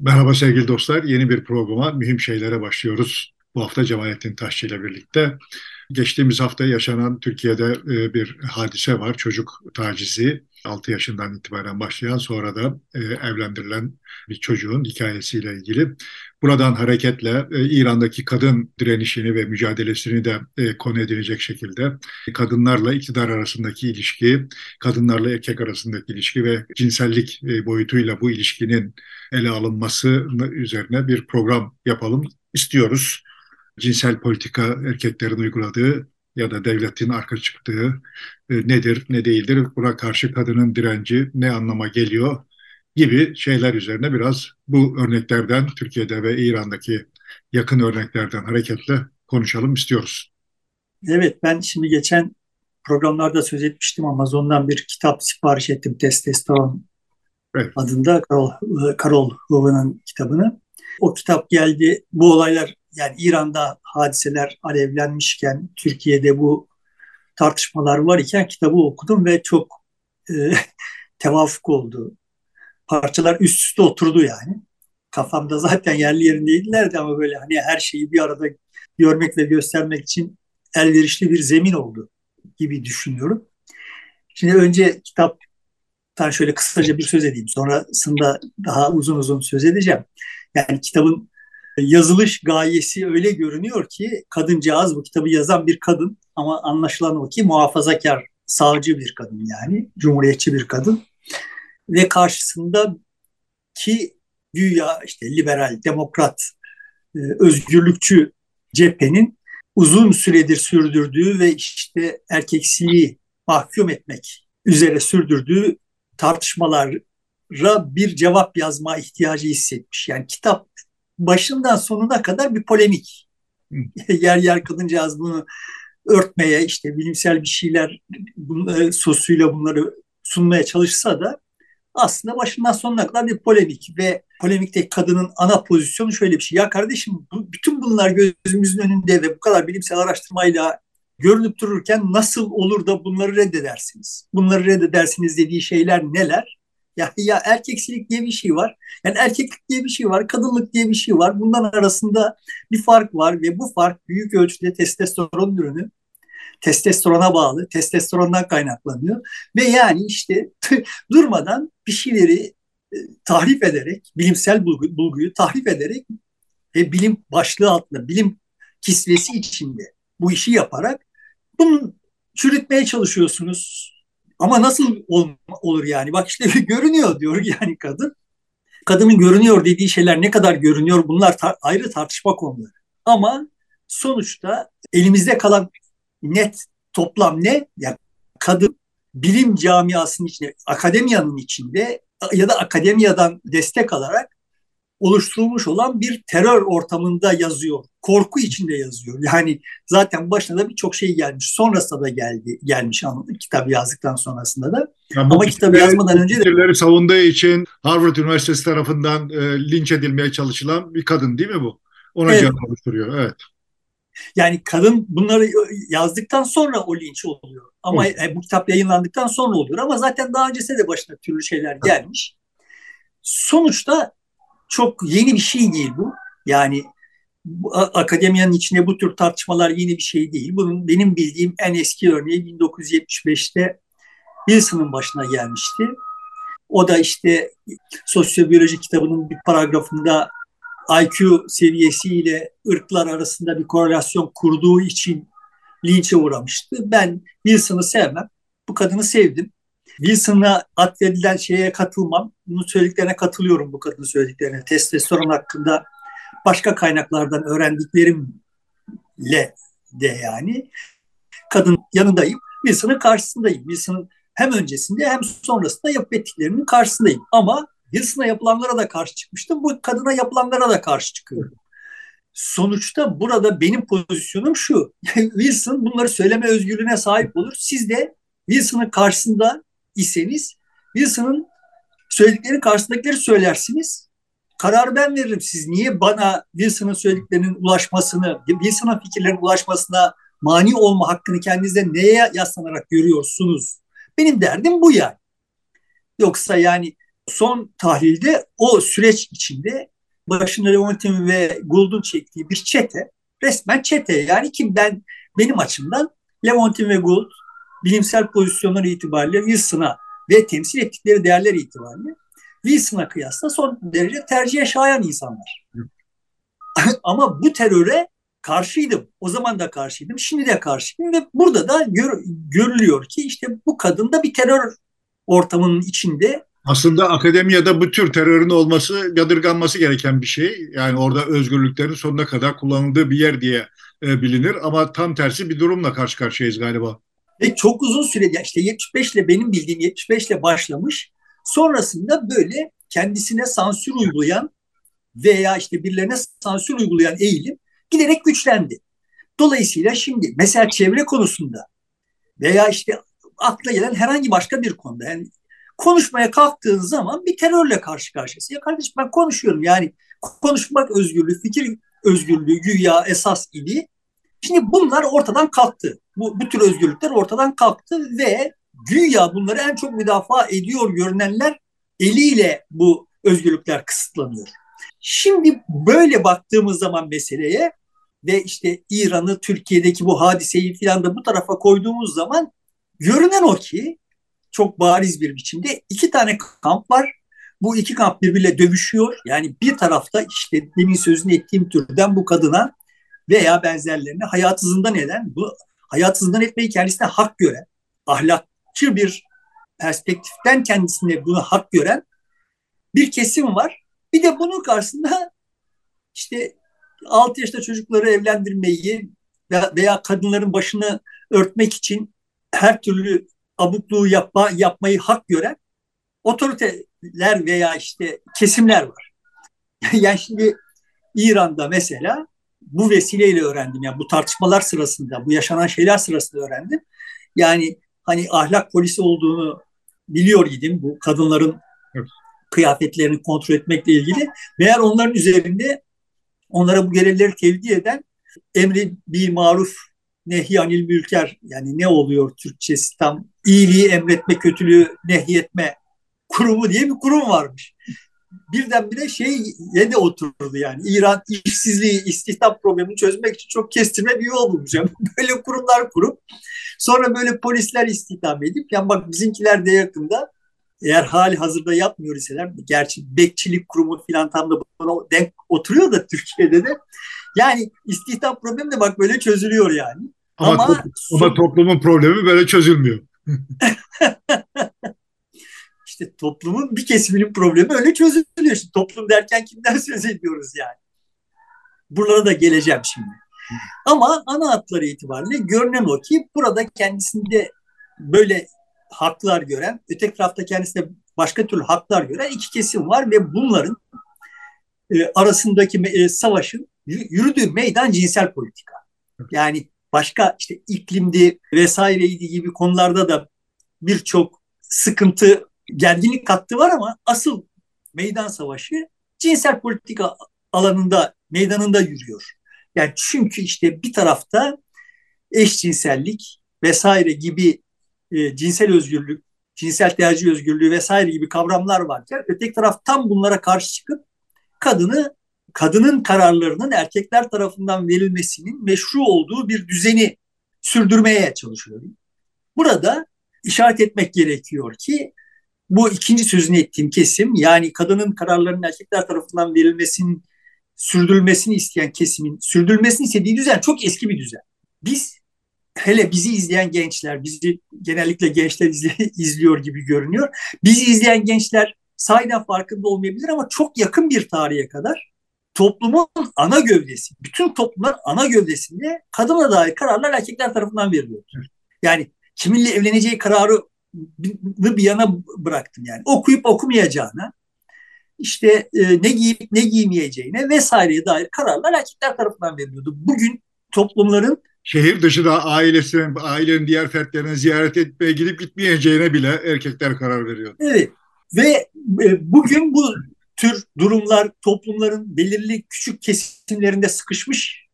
Merhaba sevgili dostlar. Yeni bir programa mühim şeylere başlıyoruz. Bu hafta Cemalettin Taşçı ile birlikte. Geçtiğimiz hafta yaşanan Türkiye'de e, bir hadise var. Çocuk tacizi. 6 yaşından itibaren başlayan sonra da e, evlendirilen bir çocuğun hikayesiyle ilgili. Buradan hareketle e, İran'daki kadın direnişini ve mücadelesini de e, konu edilecek şekilde kadınlarla iktidar arasındaki ilişki, kadınlarla erkek arasındaki ilişki ve cinsellik e, boyutuyla bu ilişkinin ele alınması üzerine bir program yapalım istiyoruz. Cinsel politika erkeklerin uyguladığı ya da devletin arka çıktığı e, nedir, ne değildir, buna karşı kadının direnci ne anlama geliyor gibi şeyler üzerine biraz bu örneklerden Türkiye'de ve İran'daki yakın örneklerden hareketle konuşalım istiyoruz. Evet ben şimdi geçen programlarda söz etmiştim Amazon'dan bir kitap sipariş ettim Testosteron evet. adında Carol, Carol Hoover'ın kitabını. O kitap geldi. Bu olaylar yani İran'da hadiseler alevlenmişken Türkiye'de bu tartışmalar var iken kitabı okudum ve çok e, tevafuk oldu. Parçalar üst üste oturdu yani. Kafamda zaten yerli yerindeydilerdi ama böyle hani her şeyi bir arada görmek ve göstermek için elverişli bir zemin oldu gibi düşünüyorum. Şimdi önce kitaptan şöyle kısaca bir söz edeyim. Sonrasında daha uzun uzun söz edeceğim. Yani kitabın yazılış gayesi öyle görünüyor ki kadıncağız bu kitabı yazan bir kadın ama anlaşılan o ki muhafazakar, sağcı bir kadın yani, cumhuriyetçi bir kadın. Ve karşısında ki güya işte liberal, demokrat, e, özgürlükçü cephenin uzun süredir sürdürdüğü ve işte erkeksiliği mahkum etmek üzere sürdürdüğü tartışmalara bir cevap yazma ihtiyacı hissetmiş. Yani kitap başından sonuna kadar bir polemik. yer yer kadıncağız bunu örtmeye işte bilimsel bir şeyler bunları, sosuyla bunları sunmaya çalışsa da aslında başından sonuna kadar bir polemik ve polemikteki kadının ana pozisyonu şöyle bir şey. Ya kardeşim bu, bütün bunlar gözümüzün önünde ve bu kadar bilimsel araştırmayla görünüp dururken nasıl olur da bunları reddedersiniz? Bunları reddedersiniz dediği şeyler neler? Ya, ya erkeksilik diye bir şey var. Yani erkeklik diye bir şey var, kadınlık diye bir şey var. Bunların arasında bir fark var ve bu fark büyük ölçüde testosteron ürünü. Testosterona bağlı, testosterondan kaynaklanıyor. Ve yani işte durmadan bir şeyleri e, tahrif ederek, bilimsel bulgu, bulguyu tahrif ederek ve bilim başlığı altında, bilim kisvesi içinde bu işi yaparak bunu çürütmeye çalışıyorsunuz ama nasıl ol, olur yani? Bak işte görünüyor diyor yani kadın. Kadının görünüyor dediği şeyler ne kadar görünüyor bunlar tar- ayrı tartışma konuları. Ama sonuçta elimizde kalan net toplam ne? Yani kadın bilim camiasının içinde, akademiyanın içinde ya da akademiyadan destek alarak oluşturulmuş olan bir terör ortamında yazıyor. Korku içinde yazıyor. Yani zaten başına da birçok şey gelmiş. Sonrasında da geldi gelmiş anladık kitap yazdıktan sonrasında da. Yani Ama kitabı yazmadan önce de fikirleri savunduğu için Harvard Üniversitesi tarafından e, linç edilmeye çalışılan bir kadın değil mi bu? Ona evet. can oluşturuyor. Evet. Yani kadın bunları yazdıktan sonra o linç oluyor. Ama evet. bu kitap yayınlandıktan sonra oluyor. Ama zaten daha öncesinde de başına türlü şeyler gelmiş. Sonuçta çok yeni bir şey değil bu. Yani bu, akademiyanın içinde bu tür tartışmalar yeni bir şey değil. Bunun benim bildiğim en eski örneği 1975'te Wilson'ın başına gelmişti. O da işte sosyobiyoloji kitabının bir paragrafında IQ seviyesiyle ırklar arasında bir korelasyon kurduğu için linçe uğramıştı. Ben Wilson'ı sevmem. Bu kadını sevdim. Wilson'a atfedilen şeye katılmam. Bunun söylediklerine katılıyorum bu kadının söylediklerine. Testosteron hakkında başka kaynaklardan öğrendiklerimle de yani kadın yanındayım. Wilson'ın karşısındayım. Wilson'ın hem öncesinde hem sonrasında yapıp ettiklerinin karşısındayım. Ama Wilson'a yapılanlara da karşı çıkmıştım. Bu kadına yapılanlara da karşı çıkıyorum. Sonuçta burada benim pozisyonum şu. Wilson bunları söyleme özgürlüğüne sahip olur. Siz de Wilson'ın karşısında iseniz Wilson'ın söylediklerinin karşısındakileri söylersiniz. Kararı ben veririm. Siz niye bana Wilson'ın söylediklerinin ulaşmasını, Wilson'ın fikirlerinin ulaşmasına mani olma hakkını kendinizde neye yaslanarak görüyorsunuz? Benim derdim bu yani. Yoksa yani son tahlilde o süreç içinde başında Leontin ve Gould'un çektiği bir çete, resmen çete yani ki ben benim açımdan Leontin ve Gould bilimsel pozisyonları itibariyle Wilson'a ve temsil ettikleri değerler itibariyle Wilson'a kıyasla son derece tercihe şayan insanlar. Ama bu teröre karşıydım. O zaman da karşıydım. Şimdi de karşıyım ve burada da gör, görülüyor ki işte bu kadın da bir terör ortamının içinde. Aslında akademiyada bu tür terörün olması yadırganması gereken bir şey. Yani orada özgürlüklerin sonuna kadar kullanıldığı bir yer diye e, bilinir ama tam tersi bir durumla karşı karşıyayız galiba. Ve çok uzun sürede işte 75 ile benim bildiğim 75 ile başlamış. Sonrasında böyle kendisine sansür uygulayan veya işte birilerine sansür uygulayan eğilim giderek güçlendi. Dolayısıyla şimdi mesela çevre konusunda veya işte akla gelen herhangi başka bir konuda yani konuşmaya kalktığın zaman bir terörle karşı karşıyasın. Ya kardeşim ben konuşuyorum yani konuşmak özgürlüğü, fikir özgürlüğü güya esas idi. Şimdi bunlar ortadan kalktı. Bu, bu tür özgürlükler ortadan kalktı ve güya bunları en çok müdafaa ediyor görünenler eliyle bu özgürlükler kısıtlanıyor. Şimdi böyle baktığımız zaman meseleye ve işte İran'ı Türkiye'deki bu hadiseyi filan da bu tarafa koyduğumuz zaman görünen o ki çok bariz bir biçimde iki tane kamp var. Bu iki kamp birbiriyle dövüşüyor. Yani bir tarafta işte demin sözünü ettiğim türden bu kadına veya benzerlerine hayatı zindan eden, bu hayatı zindan etmeyi kendisine hak gören, ahlakçı bir perspektiften kendisine bunu hak gören bir kesim var. Bir de bunun karşısında işte 6 yaşta çocukları evlendirmeyi veya kadınların başını örtmek için her türlü abukluğu yapma, yapmayı hak gören otoriteler veya işte kesimler var. yani şimdi İran'da mesela bu vesileyle öğrendim. Yani bu tartışmalar sırasında, bu yaşanan şeyler sırasında öğrendim. Yani hani ahlak polisi olduğunu biliyor idim bu kadınların kıyafetlerini kontrol etmekle ilgili. Meğer onların üzerinde onlara bu görevleri tevdi eden emri bir maruf nehyanil mülker yani ne oluyor Türkçesi tam iyiliği emretme kötülüğü nehyetme kurumu diye bir kurum varmış. Birdenbire şey de oturdu yani İran işsizliği, istihdam problemini çözmek için çok kestirme bir yol bulmuş. Yani böyle kurumlar kurup sonra böyle polisler istihdam edip yani bak bizimkiler de yakında eğer hali hazırda yapmıyor iseler, gerçi bekçilik kurumu falan tam da buna denk oturuyor da Türkiye'de de. Yani istihdam problemi de bak böyle çözülüyor yani. Ama, ama, ama toplumun problemi böyle çözülmüyor. İşte toplumun bir kesiminin problemi öyle çözülüyor. Şimdi toplum derken kimden söz ediyoruz yani? Buralara da geleceğim şimdi. Ama ana hatları itibariyle görünen o ki burada kendisinde böyle haklar gören, öteki tarafta kendisine başka türlü haklar gören iki kesim var ve bunların e, arasındaki e, savaşın yürüdüğü meydan cinsel politika. Yani başka işte iklimdi vesaireydi gibi konularda da birçok sıkıntı, gerginlik kattı var ama asıl meydan savaşı cinsel politika alanında, meydanında yürüyor. Yani çünkü işte bir tarafta eşcinsellik vesaire gibi e, cinsel özgürlük, cinsel tercih özgürlüğü vesaire gibi kavramlar varken öteki taraf tam bunlara karşı çıkıp kadını kadının kararlarının erkekler tarafından verilmesinin meşru olduğu bir düzeni sürdürmeye çalışıyor. Burada işaret etmek gerekiyor ki bu ikinci sözünü ettiğim kesim yani kadının kararlarının erkekler tarafından verilmesinin sürdürülmesini isteyen kesimin sürdürülmesini istediği düzen çok eski bir düzen. Biz hele bizi izleyen gençler, bizi genellikle gençler izliyor gibi görünüyor. Bizi izleyen gençler sahiden farkında olmayabilir ama çok yakın bir tarihe kadar toplumun ana gövdesi, bütün toplumlar ana gövdesinde kadına dair kararlar erkekler tarafından veriliyor. Yani kiminle evleneceği kararı bir yana bıraktım yani. Okuyup okumayacağına, işte e, ne giyip ne giymeyeceğine vesaireye dair kararlar erkekler tarafından veriliyordu. Bugün toplumların şehir dışında ailesinin, ailenin diğer fertlerini ziyaret etmeye gidip gitmeyeceğine bile erkekler karar veriyor. Evet ve e, bugün bu tür durumlar toplumların belirli küçük kesimlerinde sıkışmış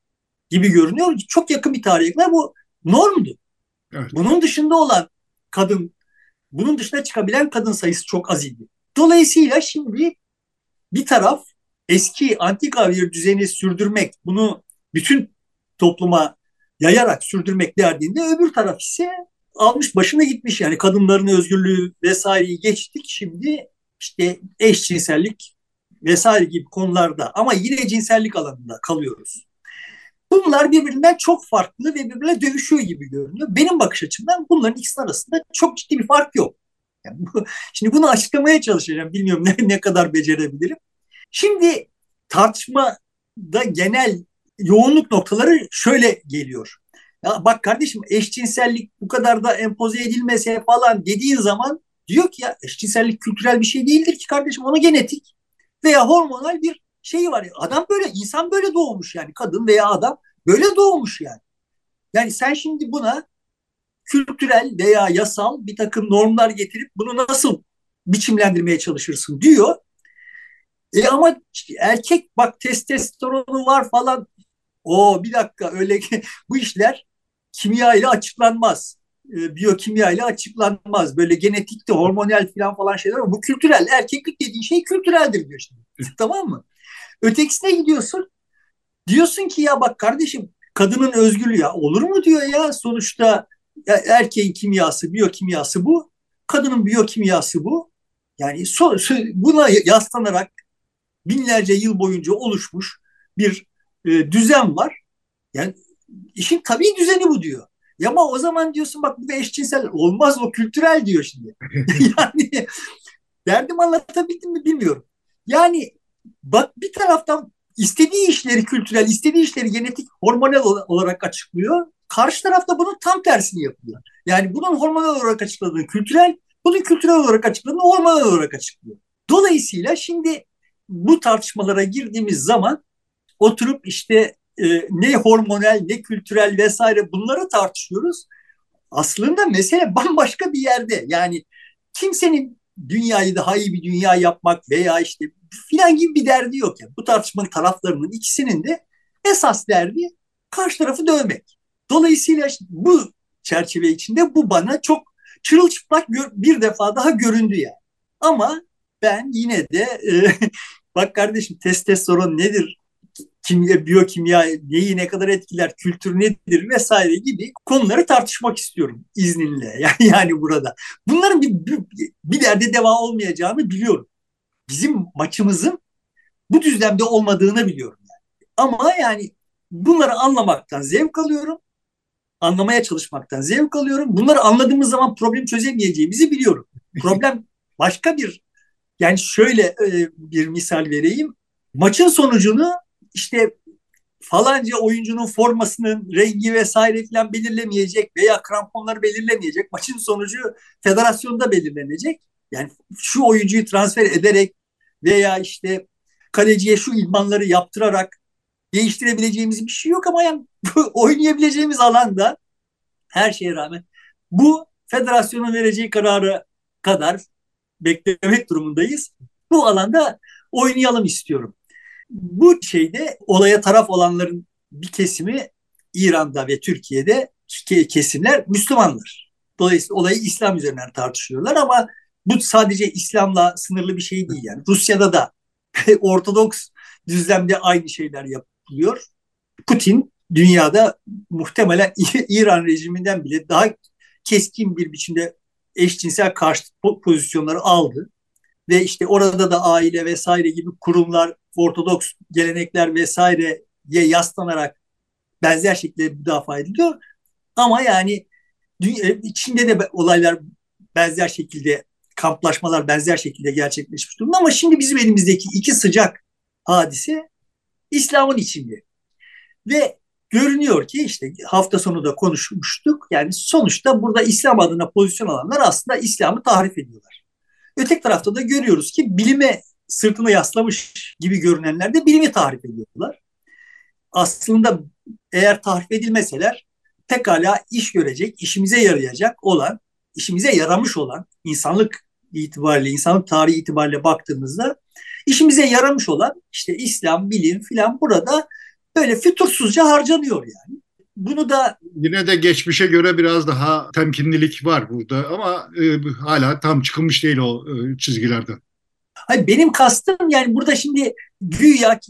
gibi görünüyor. Çok yakın bir tarihe kadar bu normdu. Evet. Bunun dışında olan kadın, bunun dışına çıkabilen kadın sayısı çok az idi. Dolayısıyla şimdi bir taraf eski antika bir düzeni sürdürmek, bunu bütün topluma yayarak sürdürmek derdinde öbür taraf ise almış başına gitmiş yani kadınların özgürlüğü vesaireyi geçtik şimdi işte eşcinsellik vesaire gibi konularda ama yine cinsellik alanında kalıyoruz. Bunlar birbirinden çok farklı ve birbirine dövüşüyor gibi görünüyor. Benim bakış açımdan bunların ikisi arasında çok ciddi bir fark yok. Yani bu, şimdi bunu açıklamaya çalışacağım. Bilmiyorum ne, ne kadar becerebilirim. Şimdi tartışmada genel yoğunluk noktaları şöyle geliyor. Ya bak kardeşim eşcinsellik bu kadar da empoze edilmese falan dediğin zaman diyor ki ya eşcinsellik kültürel bir şey değildir ki kardeşim ona genetik veya hormonal bir şeyi var. Adam böyle insan böyle doğmuş yani kadın veya adam böyle doğmuş yani. Yani sen şimdi buna kültürel veya yasal bir takım normlar getirip bunu nasıl biçimlendirmeye çalışırsın diyor. E ama erkek bak testosteronu var falan. O bir dakika öyle bu işler kimya ile açıklanmaz. E, biyokimya ile açıklanmaz. Böyle genetikte hormonal falan falan şeyler ama bu kültürel. Erkeklik dediğin şey kültüreldir diyor şimdi. tamam mı? Ötekisine gidiyorsun. Diyorsun ki ya bak kardeşim kadının özgürlüğü ya olur mu diyor ya sonuçta ya erkeğin kimyası, biyokimyası bu. Kadının biyokimyası bu. Yani so, so, buna yaslanarak binlerce yıl boyunca oluşmuş bir e, düzen var. Yani işin tabii düzeni bu diyor. Ya ama o zaman diyorsun bak bu eşcinsel olmaz o kültürel diyor şimdi. yani derdim anlatabildim mi bilmiyorum. Yani bak bir taraftan istediği işleri kültürel, istediği işleri genetik, hormonal olarak açıklıyor. Karşı tarafta bunun tam tersini yapıyor. Yani bunun hormonal olarak açıkladığını kültürel, bunun kültürel olarak açıkladığını hormonal olarak açıklıyor. Dolayısıyla şimdi bu tartışmalara girdiğimiz zaman oturup işte e, ne hormonal ne kültürel vesaire bunları tartışıyoruz. Aslında mesele bambaşka bir yerde. Yani kimsenin dünyayı daha iyi bir dünya yapmak veya işte filan gibi bir derdi yok. Yani. Bu tartışmanın taraflarının ikisinin de esas derdi karşı tarafı dövmek. Dolayısıyla işte bu çerçeve içinde bu bana çok çırılçıplak bir defa daha göründü yani. Ama ben yine de e, bak kardeşim testosteron nedir kimya, biyokimya neyi ne kadar etkiler, kültür nedir vesaire gibi konuları tartışmak istiyorum izninle. Yani, yani burada. Bunların bir, bir, bir derde deva olmayacağını biliyorum. Bizim maçımızın bu düzlemde olmadığını biliyorum. Yani. Ama yani bunları anlamaktan zevk alıyorum. Anlamaya çalışmaktan zevk alıyorum. Bunları anladığımız zaman problem çözemeyeceğimizi biliyorum. Problem başka bir yani şöyle e, bir misal vereyim. Maçın sonucunu işte falanca oyuncunun formasının rengi vesaire falan belirlemeyecek veya kramponları belirlemeyecek. Maçın sonucu federasyonda belirlenecek. Yani şu oyuncuyu transfer ederek veya işte kaleciye şu idmanları yaptırarak değiştirebileceğimiz bir şey yok ama yani oynayabileceğimiz alanda her şeye rağmen bu federasyonun vereceği kararı kadar beklemek durumundayız. Bu alanda oynayalım istiyorum. Bu şeyde olaya taraf olanların bir kesimi İran'da ve Türkiye'de kesimler Müslümanlar. Dolayısıyla olayı İslam üzerinden tartışıyorlar ama bu sadece İslam'la sınırlı bir şey değil yani. Rusya'da da Ortodoks düzlemde aynı şeyler yapılıyor. Putin dünyada muhtemelen İran rejiminden bile daha keskin bir biçimde eşcinsel karşı pozisyonları aldı. Ve işte orada da aile vesaire gibi kurumlar Ortodoks gelenekler vesaireye yaslanarak benzer şekilde müdafaa ediliyor. Ama yani Çin'de de olaylar benzer şekilde kamplaşmalar benzer şekilde gerçekleşmiş durumda ama şimdi bizim elimizdeki iki sıcak hadise İslam'ın içinde. Ve görünüyor ki işte hafta sonu da konuşmuştuk. Yani sonuçta burada İslam adına pozisyon alanlar aslında İslam'ı tahrif ediyorlar. Öteki tarafta da görüyoruz ki bilime sırtını yaslamış gibi görünenler de bilimi tahrip ediyorlar. Aslında eğer tahrip edilmeseler pekala iş görecek, işimize yarayacak olan, işimize yaramış olan insanlık itibariyle, insanlık tarihi itibariyle baktığımızda işimize yaramış olan işte İslam, bilim filan burada böyle fütursuzca harcanıyor yani. Bunu da yine de geçmişe göre biraz daha temkinlilik var burada ama e, hala tam çıkılmış değil o e, çizgilerden. Hayır, benim kastım yani burada şimdi güya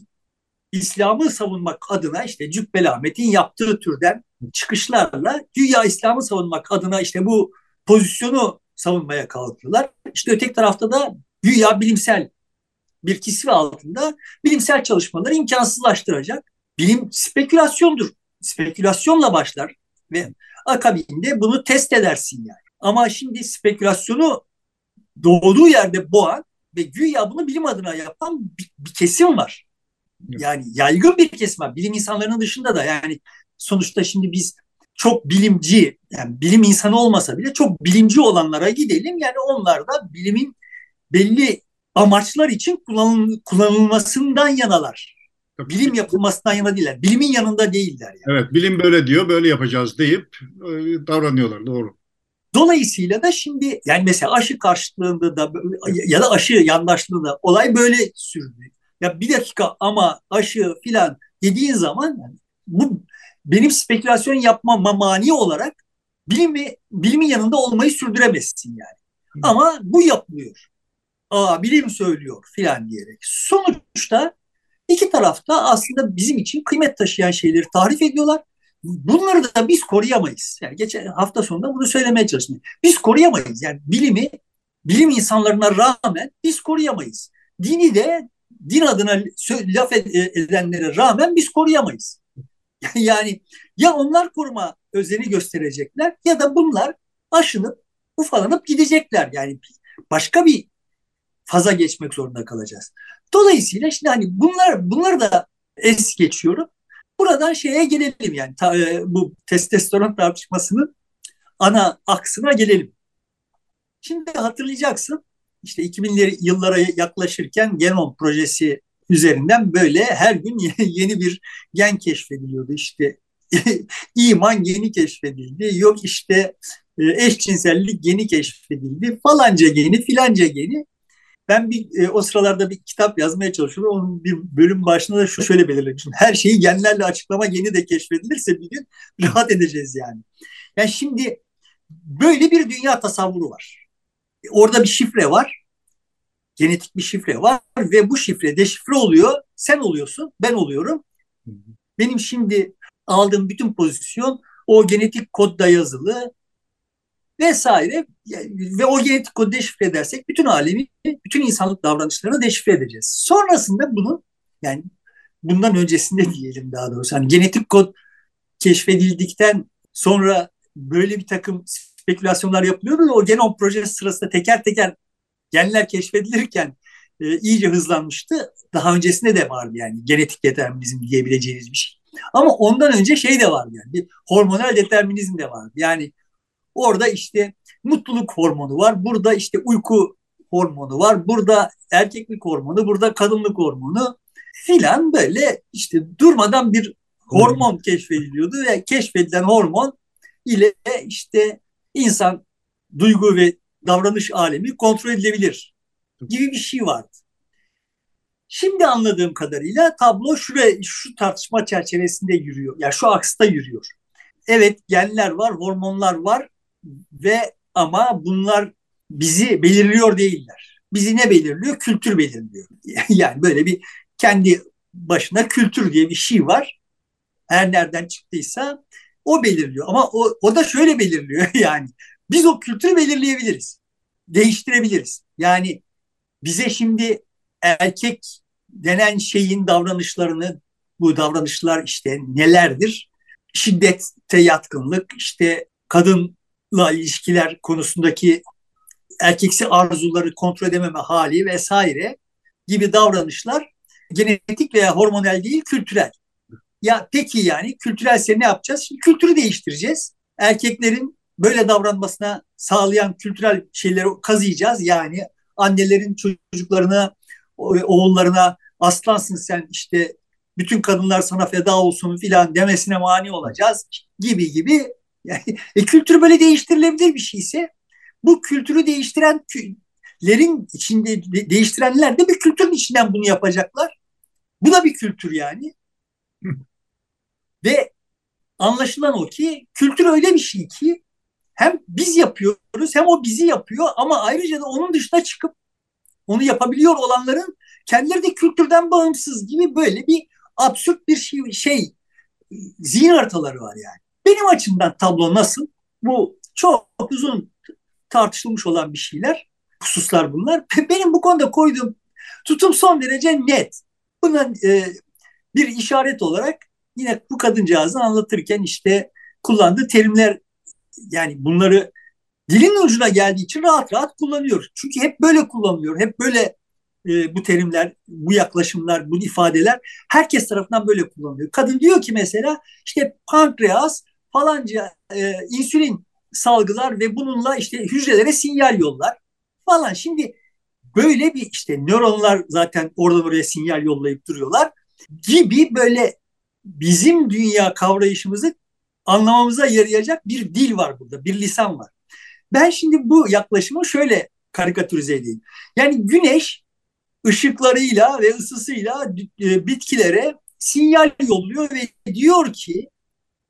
İslam'ı savunmak adına işte Cübbeli Ahmet'in yaptığı türden çıkışlarla güya İslam'ı savunmak adına işte bu pozisyonu savunmaya kalktılar. İşte öteki tarafta da güya bilimsel bir kisve altında bilimsel çalışmaları imkansızlaştıracak. Bilim spekülasyondur. Spekülasyonla başlar ve akabinde bunu test edersin yani. Ama şimdi spekülasyonu doğduğu yerde boğan ve güya bunu bilim adına yapan bir, bir kesim var. Yani yaygın bir kesim var. Bilim insanlarının dışında da yani sonuçta şimdi biz çok bilimci, yani bilim insanı olmasa bile çok bilimci olanlara gidelim. Yani onlar da bilimin belli amaçlar için kullanıl kullanılmasından yanalar. Bilim yapılmasından yana değiller. Bilimin yanında değiller. Yani. Evet, bilim böyle diyor, böyle yapacağız deyip e, davranıyorlar. Doğru. Dolayısıyla da şimdi yani mesela aşı karşıtlığında da ya da aşı yandaşlığında olay böyle sürdü. Ya bir dakika ama aşı filan dediğin zaman yani bu benim spekülasyon yapmama mani olarak bilimi, bilimin yanında olmayı sürdüremezsin yani. Hı. Ama bu yapılıyor. Aa bilim söylüyor filan diyerek. Sonuçta iki tarafta aslında bizim için kıymet taşıyan şeyleri tarif ediyorlar. Bunları da biz koruyamayız. Yani geçen hafta sonunda bunu söylemeye çalıştım. Biz koruyamayız. Yani bilimi, bilim insanlarına rağmen biz koruyamayız. Dini de din adına laf edenlere rağmen biz koruyamayız. Yani ya onlar koruma özeni gösterecekler ya da bunlar aşınıp ufalanıp gidecekler. Yani başka bir faza geçmek zorunda kalacağız. Dolayısıyla şimdi hani bunlar bunları da es geçiyorum. Buradan şeye gelelim yani ta, e, bu testosteron tartışmasının ana aksına gelelim. Şimdi hatırlayacaksın işte 2000'li yıllara yaklaşırken Genom projesi üzerinden böyle her gün yeni bir gen keşfediliyordu. İşte iman yeni keşfedildi. Yok işte e, eşcinsellik yeni keşfedildi. Falanca geni filanca geni. Ben bir e, o sıralarda bir kitap yazmaya çalışıyorum. Onun bir bölüm başında da şu şöyle belirlemiştim. Her şeyi genlerle açıklama geni de keşfedilirse bir gün rahat edeceğiz yani. Yani şimdi böyle bir dünya tasavvuru var. Orada bir şifre var. Genetik bir şifre var ve bu şifre deşifre oluyor. Sen oluyorsun, ben oluyorum. Benim şimdi aldığım bütün pozisyon o genetik kodda yazılı vesaire ve o genetik kodu deşifre edersek bütün alemi, bütün insanlık davranışlarını deşifre edeceğiz. Sonrasında bunun yani bundan öncesinde diyelim daha doğrusu hani genetik kod keşfedildikten sonra böyle bir takım spekülasyonlar yapılıyordu da o genom projesi sırasında teker teker genler keşfedilirken e, iyice hızlanmıştı. Daha öncesinde de vardı yani genetik determinizm diyebileceğiniz bir şey. Ama ondan önce şey de vardı yani bir hormonal determinizm de vardı. Yani orada işte mutluluk hormonu var, burada işte uyku hormonu var, burada erkeklik hormonu, burada kadınlık hormonu filan böyle işte durmadan bir hormon keşfediliyordu ve keşfedilen hormon ile işte insan duygu ve davranış alemi kontrol edilebilir gibi bir şey vardı. Şimdi anladığım kadarıyla tablo şuraya, şu tartışma çerçevesinde yürüyor. Yani şu aksta yürüyor. Evet genler var, hormonlar var ve ama bunlar bizi belirliyor değiller. Bizi ne belirliyor? Kültür belirliyor. Yani böyle bir kendi başına kültür diye bir şey var. Her nereden çıktıysa o belirliyor. Ama o, o da şöyle belirliyor yani. Biz o kültürü belirleyebiliriz. Değiştirebiliriz. Yani bize şimdi erkek denen şeyin davranışlarını bu davranışlar işte nelerdir? Şiddete yatkınlık, işte kadınla ilişkiler konusundaki erkeksi arzuları kontrol edememe hali vesaire gibi davranışlar genetik veya hormonal değil kültürel. Ya peki yani kültürelse ne yapacağız? Şimdi kültürü değiştireceğiz. Erkeklerin böyle davranmasına sağlayan kültürel şeyleri kazıyacağız. Yani annelerin çocuklarına, oğullarına aslansın sen işte bütün kadınlar sana feda olsun filan demesine mani olacağız gibi gibi. Yani, e, kültür böyle değiştirilebilir bir şeyse bu kültürü değiştirenlerin içinde değiştirenler de bir kültürün içinden bunu yapacaklar. Bu da bir kültür yani. Ve anlaşılan o ki kültür öyle bir şey ki hem biz yapıyoruz hem o bizi yapıyor ama ayrıca da onun dışına çıkıp onu yapabiliyor olanların kendileri de kültürden bağımsız gibi böyle bir absürt bir şey, şey zihin haritaları var yani. Benim açımdan tablo nasıl? Bu çok uzun tartışılmış olan bir şeyler, hususlar bunlar. Benim bu konuda koyduğum tutum son derece net. Bunun e, bir işaret olarak yine bu kadıncağızı anlatırken işte kullandığı terimler yani bunları dilin ucuna geldiği için rahat rahat kullanıyor. Çünkü hep böyle kullanılıyor. Hep böyle e, bu terimler, bu yaklaşımlar, bu ifadeler herkes tarafından böyle kullanılıyor. Kadın diyor ki mesela işte pankreas falanca e, insülin salgılar ve bununla işte hücrelere sinyal yollar falan. Şimdi böyle bir işte nöronlar zaten oradan oraya sinyal yollayıp duruyorlar gibi böyle bizim dünya kavrayışımızı anlamamıza yarayacak bir dil var burada, bir lisan var. Ben şimdi bu yaklaşımı şöyle karikatürize edeyim. Yani güneş ışıklarıyla ve ısısıyla e, bitkilere sinyal yolluyor ve diyor ki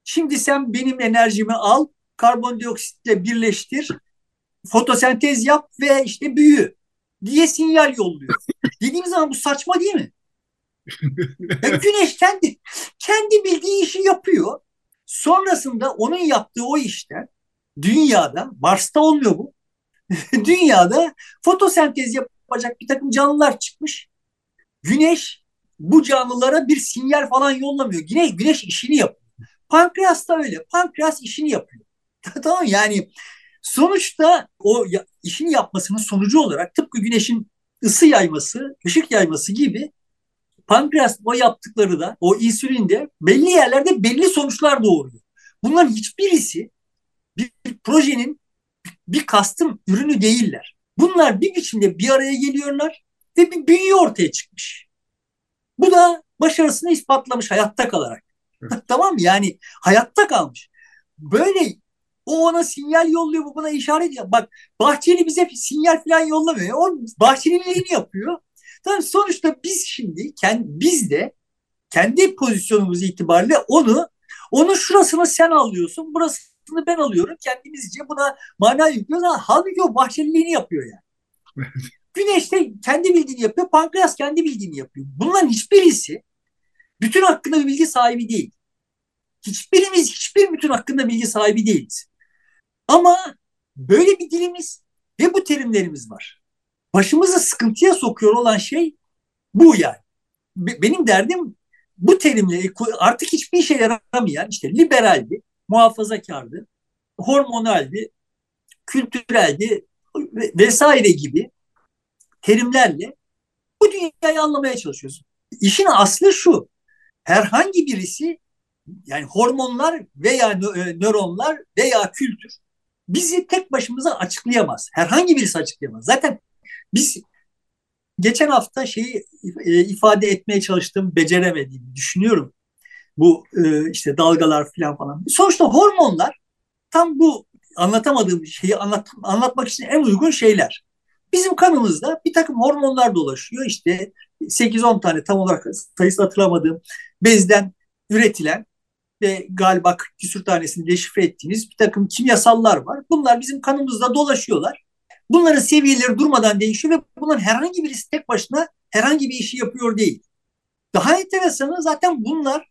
şimdi sen benim enerjimi al, karbondioksitle birleştir, fotosentez yap ve işte büyü diye sinyal yolluyor. Dediğim zaman bu saçma değil mi? güneş kendi kendi bildiği işi yapıyor. Sonrasında onun yaptığı o işten dünyada, Mars'ta olmuyor bu. dünyada fotosentez yapacak bir takım canlılar çıkmış. Güneş bu canlılara bir sinyal falan yollamıyor. Güneş, güneş işini yapıyor. Pankreas da öyle. Pankreas işini yapıyor. tamam yani sonuçta o ya, işini yapmasının sonucu olarak tıpkı güneşin ısı yayması, ışık yayması gibi pankreas o yaptıkları da o insülin de belli yerlerde belli sonuçlar doğuruyor. Bunların hiçbirisi bir, bir projenin bir kastım ürünü değiller. Bunlar bir biçimde bir araya geliyorlar ve bir büyü ortaya çıkmış. Bu da başarısını ispatlamış hayatta kalarak. Tamam? Yani hayatta kalmış. Böyle o ona sinyal yolluyor, bu buna işaret ediyor. Bak Bahçeli bize sinyal falan yollamıyor. O Bahçeli'nin yapıyor. Tamam sonuçta biz şimdi kendi, biz de kendi pozisyonumuz itibariyle onu onun şurasını sen alıyorsun, burasını ben alıyorum. Kendimizce buna mana yüklüyoruz. Halbuki o bahçeliliğini yapıyor yani. Güneş de kendi bildiğini yapıyor, pankreas kendi bildiğini yapıyor. Bunların hiçbirisi bütün hakkında bir bilgi sahibi değil. Hiçbirimiz hiçbir bütün hakkında bilgi sahibi değiliz. Ama böyle bir dilimiz ve bu terimlerimiz var başımızı sıkıntıya sokuyor olan şey bu yani. Benim derdim bu terimle artık hiçbir işe yaramayan işte liberaldi, muhafazakardı, hormonaldi, kültüreldi vesaire gibi terimlerle bu dünyayı anlamaya çalışıyorsun. İşin aslı şu. Herhangi birisi yani hormonlar veya e, nöronlar veya kültür bizi tek başımıza açıklayamaz. Herhangi birisi açıklayamaz. Zaten biz geçen hafta şeyi e, ifade etmeye çalıştım, beceremediğimi düşünüyorum. Bu e, işte dalgalar falan falan. Sonuçta hormonlar tam bu anlatamadığım şeyi anlat, anlatmak için en uygun şeyler. Bizim kanımızda bir takım hormonlar dolaşıyor. İşte 8-10 tane tam olarak sayısı hatırlamadığım bezden üretilen ve galiba 40 küsür tanesini deşifre ettiğimiz bir takım kimyasallar var. Bunlar bizim kanımızda dolaşıyorlar. Bunların seviyeleri durmadan değişiyor ve bunların herhangi birisi tek başına herhangi bir işi yapıyor değil. Daha enteresanı zaten bunlar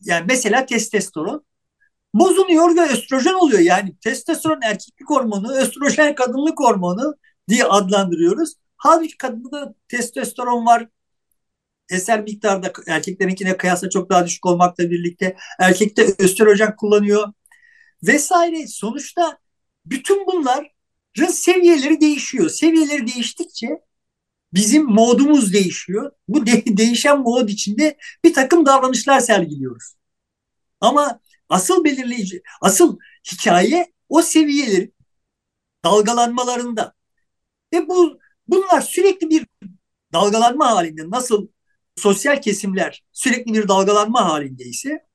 yani mesela testosteron bozuluyor ve östrojen oluyor. Yani testosteron erkeklik hormonu, östrojen kadınlık hormonu diye adlandırıyoruz. Halbuki kadında testosteron var. Eser miktarda erkeklerinkine kıyasla çok daha düşük olmakla birlikte erkekte östrojen kullanıyor vesaire. Sonuçta bütün bunlar seviyeleri değişiyor. Seviyeleri değiştikçe bizim modumuz değişiyor. Bu de- değişen mod içinde bir takım davranışlar sergiliyoruz. Ama asıl belirleyici, asıl hikaye o seviyelerin dalgalanmalarında. Ve bu bunlar sürekli bir dalgalanma halinde nasıl sosyal kesimler sürekli bir dalgalanma halindeyse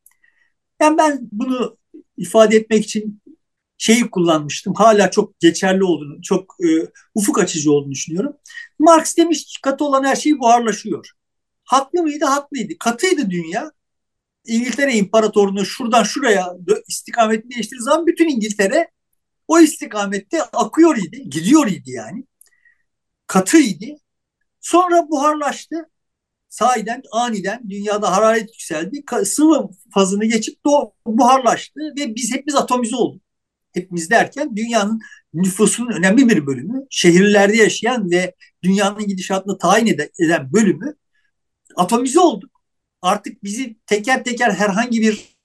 yani ben bunu ifade etmek için şeyi kullanmıştım. Hala çok geçerli olduğunu, çok e, ufuk açıcı olduğunu düşünüyorum. Marx demiş ki katı olan her şey buharlaşıyor. Haklı mıydı? Haklıydı. Katıydı dünya. İngiltere İmparatorluğu şuradan şuraya istikametini değiştirdiği zaman bütün İngiltere o istikamette akıyor idi, gidiyor idi yani. Katıydı. Sonra buharlaştı. Sahiden aniden dünyada hararet yükseldi. Sıvı fazını geçip buharlaştı ve biz hepimiz atomize olduk. Hepimiz derken dünyanın nüfusunun önemli bir bölümü, şehirlerde yaşayan ve dünyanın gidişatını tayin eden bölümü atomize olduk. Artık bizi teker teker herhangi bir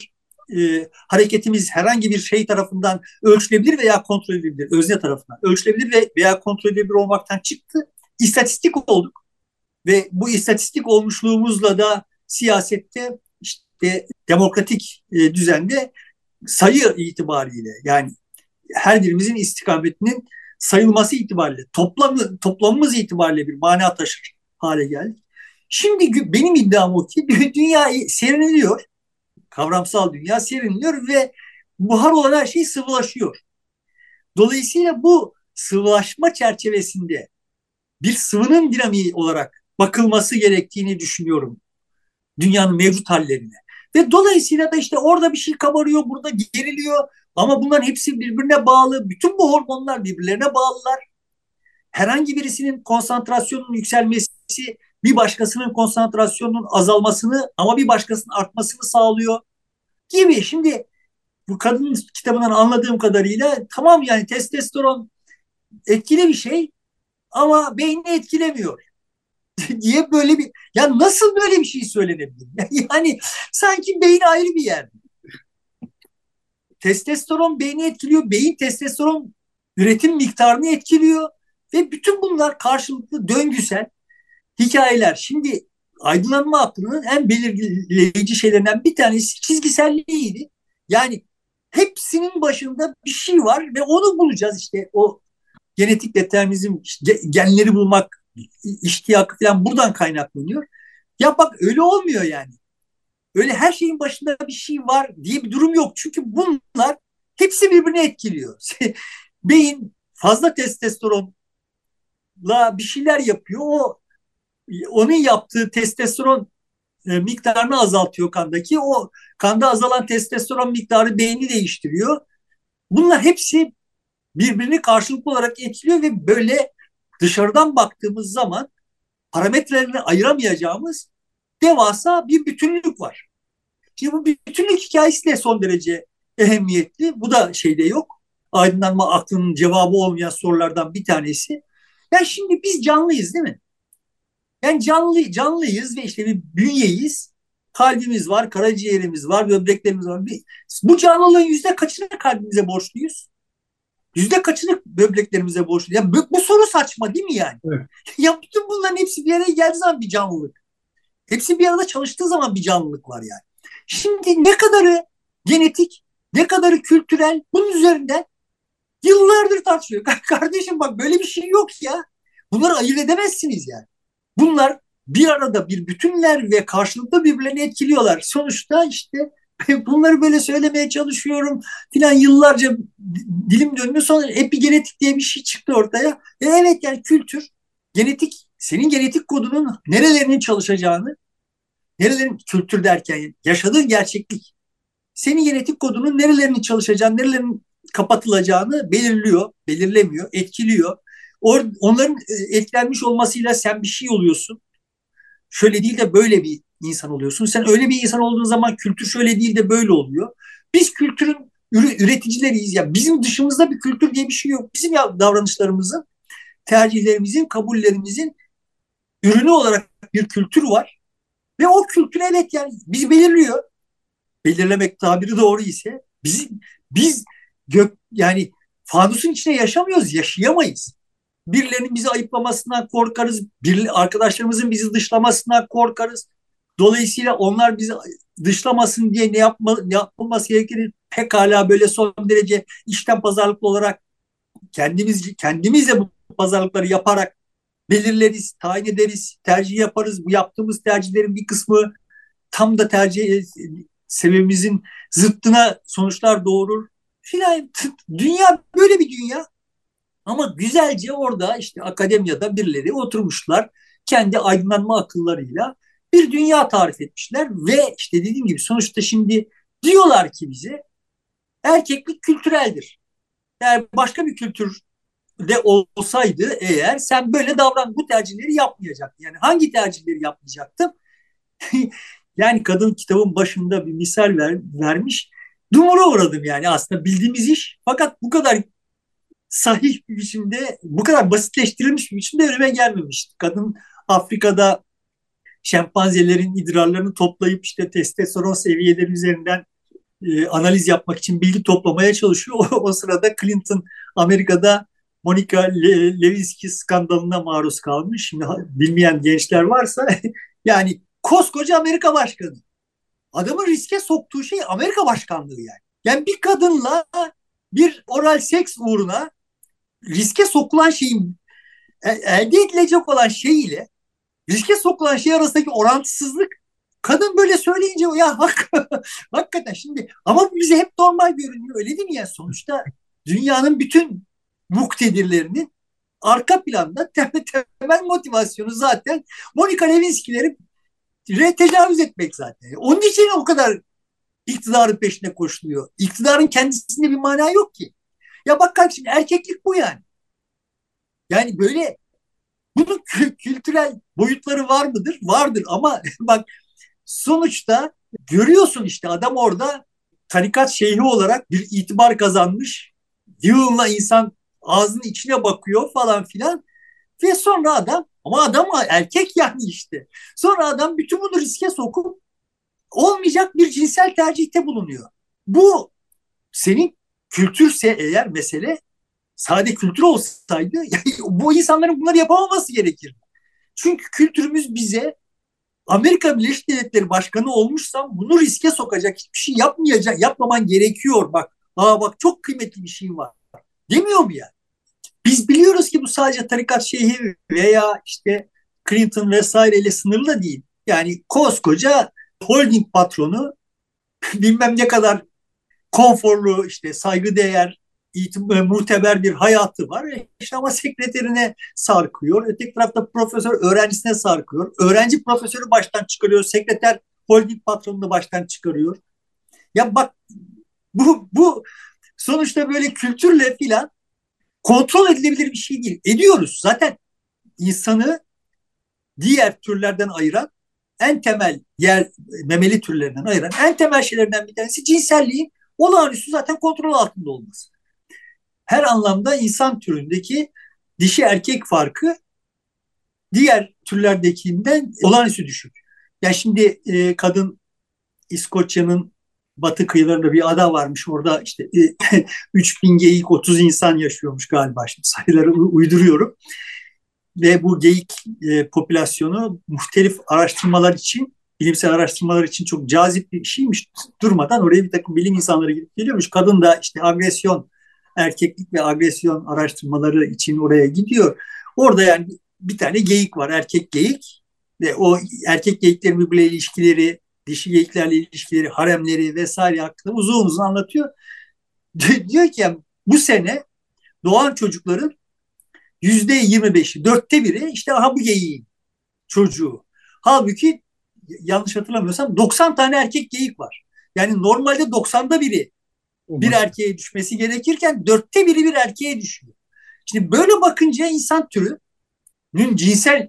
e, hareketimiz herhangi bir şey tarafından ölçülebilir veya kontrol edilebilir. Özne tarafından ölçülebilir ve veya kontrol edilebilir olmaktan çıktı. İstatistik olduk. Ve bu istatistik olmuşluğumuzla da siyasette işte demokratik e, düzende sayı itibariyle yani her birimizin istikametinin sayılması itibariyle toplamı, toplamımız itibariyle bir mana taşır hale geldik. Şimdi benim iddiam o ki dünya serinliyor. Kavramsal dünya serinliyor ve buhar olan her şey sıvılaşıyor. Dolayısıyla bu sıvılaşma çerçevesinde bir sıvının dinamiği olarak bakılması gerektiğini düşünüyorum dünyanın mevcut hallerine. Ve dolayısıyla da işte orada bir şey kabarıyor, burada geriliyor. Ama bunların hepsi birbirine bağlı. Bütün bu hormonlar birbirlerine bağlılar. Herhangi birisinin konsantrasyonunun yükselmesi bir başkasının konsantrasyonunun azalmasını ama bir başkasının artmasını sağlıyor gibi. Şimdi bu kadın kitabından anladığım kadarıyla tamam yani testosteron etkili bir şey ama beyni etkilemiyor diye böyle bir ya nasıl böyle bir şey söylenebilir? Yani sanki beyin ayrı bir yer. Testosteron beyni etkiliyor. Beyin testosteron üretim miktarını etkiliyor. Ve bütün bunlar karşılıklı döngüsel hikayeler. Şimdi aydınlanma aklının en belirleyici şeylerinden bir tanesi çizgiselliğiydi. Yani hepsinin başında bir şey var ve onu bulacağız işte o genetik determinizm, genleri bulmak iştiyakı falan buradan kaynaklanıyor. Ya bak öyle olmuyor yani. Öyle her şeyin başında bir şey var diye bir durum yok. Çünkü bunlar hepsi birbirini etkiliyor. Beyin fazla testosteronla bir şeyler yapıyor. O onun yaptığı testosteron e, miktarını azaltıyor kandaki. O kanda azalan testosteron miktarı beyni değiştiriyor. Bunlar hepsi birbirini karşılıklı olarak etkiliyor ve böyle dışarıdan baktığımız zaman parametrelerini ayıramayacağımız devasa bir bütünlük var. Şimdi bu bütünlük hikayesi de son derece ehemmiyetli. Bu da şeyde yok. Aydınlanma aklının cevabı olmayan sorulardan bir tanesi. Yani şimdi biz canlıyız değil mi? Yani canlı canlıyız ve işte bir bünyeyiz. Kalbimiz var, karaciğerimiz var, böbreklerimiz var. Bu canlılığın yüzde kaçını kalbimize borçluyuz? Yüzde kaçını böbreklerimize borçlu? Ya bu, bu soru saçma değil mi yani? Evet. ya bütün bunların hepsi bir araya geldiği zaman bir canlılık. Hepsi bir arada çalıştığı zaman bir canlılık var yani. Şimdi ne kadarı genetik, ne kadarı kültürel bunun üzerinden yıllardır tartışıyor. Kardeşim bak böyle bir şey yok ya. Bunları ayırt edemezsiniz yani. Bunlar bir arada bir bütünler ve karşılıklı birbirlerini etkiliyorlar. Sonuçta işte bunları böyle söylemeye çalışıyorum filan yıllarca dilim döndü sonra epigenetik diye bir şey çıktı ortaya. E evet yani kültür, genetik, senin genetik kodunun nerelerinin çalışacağını, nerelerin kültür derken yaşadığın gerçeklik, senin genetik kodunun nerelerinin çalışacağını, nerelerinin kapatılacağını belirliyor, belirlemiyor, etkiliyor. Or, onların e, etkilenmiş olmasıyla sen bir şey oluyorsun. Şöyle değil de böyle bir insan oluyorsun. Sen öyle bir insan olduğun zaman kültür şöyle değil de böyle oluyor. Biz kültürün üreticileriyiz. Ya bizim dışımızda bir kültür diye bir şey yok. Bizim ya davranışlarımızın, tercihlerimizin, kabullerimizin ürünü olarak bir kültür var. Ve o kültür evet yani biz belirliyor. Belirlemek tabiri doğru ise biz biz gök yani fanusun içine yaşamıyoruz, yaşayamayız birilerinin bizi ayıplamasından korkarız. Bir, arkadaşlarımızın bizi dışlamasından korkarız. Dolayısıyla onlar bizi dışlamasın diye ne, yapma, ne yapılması gerektiğini pekala böyle son derece işten pazarlıklı olarak kendimiz kendimizle bu pazarlıkları yaparak belirleriz, tayin ederiz, tercih yaparız. Bu yaptığımız tercihlerin bir kısmı tam da tercih sebebimizin zıttına sonuçlar doğurur. Filan dünya böyle bir dünya. Ama güzelce orada işte akademiyada birileri oturmuşlar kendi aydınlanma akıllarıyla bir dünya tarif etmişler ve işte dediğim gibi sonuçta şimdi diyorlar ki bize erkeklik kültüreldir. Eğer başka bir kültür de olsaydı eğer sen böyle davran bu tercihleri yapmayacaktın. Yani hangi tercihleri yapmayacaktım? yani kadın kitabın başında bir misal ver, vermiş. Dumura uğradım yani aslında bildiğimiz iş. Fakat bu kadar sahih bir biçimde, bu kadar basitleştirilmiş bir biçimde önüme gelmemişti. Kadın Afrika'da şempanzelerin idrarlarını toplayıp işte testosteron seviyeleri üzerinden e, analiz yapmak için bilgi toplamaya çalışıyor. O, o sırada Clinton Amerika'da Monica Le Lewinsky skandalına maruz kalmış. Şimdi bilmeyen gençler varsa yani koskoca Amerika başkanı. Adamın riske soktuğu şey Amerika başkanlığı yani. Yani bir kadınla bir oral seks uğruna riske sokulan şeyin e, elde edilecek olan şey ile riske sokulan şey arasındaki orantısızlık kadın böyle söyleyince ya hak, hakikaten şimdi ama bize hep normal görünüyor öyle değil mi ya sonuçta dünyanın bütün muktedirlerinin arka planda temel, motivasyonu zaten Monica Lewinsky'leri tecavüz etmek zaten. Onun için o kadar iktidarın peşine koşuluyor. İktidarın kendisinde bir mana yok ki. Ya bak kardeşim erkeklik bu yani. Yani böyle bunun kültürel boyutları var mıdır? Vardır ama bak sonuçta görüyorsun işte adam orada tarikat şeyhi olarak bir itibar kazanmış. Yığınla insan ağzının içine bakıyor falan filan. Ve sonra adam ama adam erkek yani işte. Sonra adam bütün bunu riske sokup olmayacak bir cinsel tercihte bulunuyor. Bu senin kültürse eğer mesele sade kültür olsaydı yani bu insanların bunları yapamaması gerekir. Çünkü kültürümüz bize Amerika Birleşik Devletleri Başkanı olmuşsam bunu riske sokacak hiçbir şey yapmayacak, yapmaman gerekiyor bak. Aa bak çok kıymetli bir şey var. Demiyor mu yani? Biz biliyoruz ki bu sadece tarikat şeyhi veya işte Clinton vesaireyle sınırlı da değil. Yani koskoca holding patronu bilmem ne kadar konforlu işte saygıdeğer e, muteber bir hayatı var. E, işte ama sekreterine sarkıyor. Öteki tarafta profesör öğrencisine sarkıyor. Öğrenci profesörü baştan çıkarıyor. Sekreter holding patronunu baştan çıkarıyor. Ya bak bu, bu sonuçta böyle kültürle filan kontrol edilebilir bir şey değil. Ediyoruz. Zaten insanı diğer türlerden ayıran en temel yer memeli türlerinden ayıran en temel şeylerden bir tanesi cinselliğin olağanüstü zaten kontrol altında olması. Her anlamda insan türündeki dişi erkek farkı diğer türlerdekinden olağanüstü düşük. Ya yani şimdi e, kadın İskoçya'nın batı kıyılarında bir ada varmış. Orada işte e, 3000 geyik 30 insan yaşıyormuş galiba. Şimdi sayıları uyduruyorum. Ve bu geyik e, popülasyonu muhtelif araştırmalar için, bilimsel araştırmalar için çok cazip bir şeymiş. Durmadan oraya bir takım bilim insanları gidip geliyormuş. Kadın da işte agresyon, erkeklik ve agresyon araştırmaları için oraya gidiyor. Orada yani bir tane geyik var, erkek geyik. Ve o erkek geyiklerin birbirle ilişkileri, dişi geyiklerle ilişkileri, haremleri vesaire hakkında uzun uzun anlatıyor. diyor ki bu sene doğan çocukların yüzde yirmi beşi, dörtte biri işte aha bu geyiğin çocuğu. Halbuki yanlış hatırlamıyorsam 90 tane erkek geyik var. Yani normalde 90'da biri bir erkeğe düşmesi gerekirken dörtte biri bir erkeğe düşüyor. Şimdi böyle bakınca insan türünün cinsel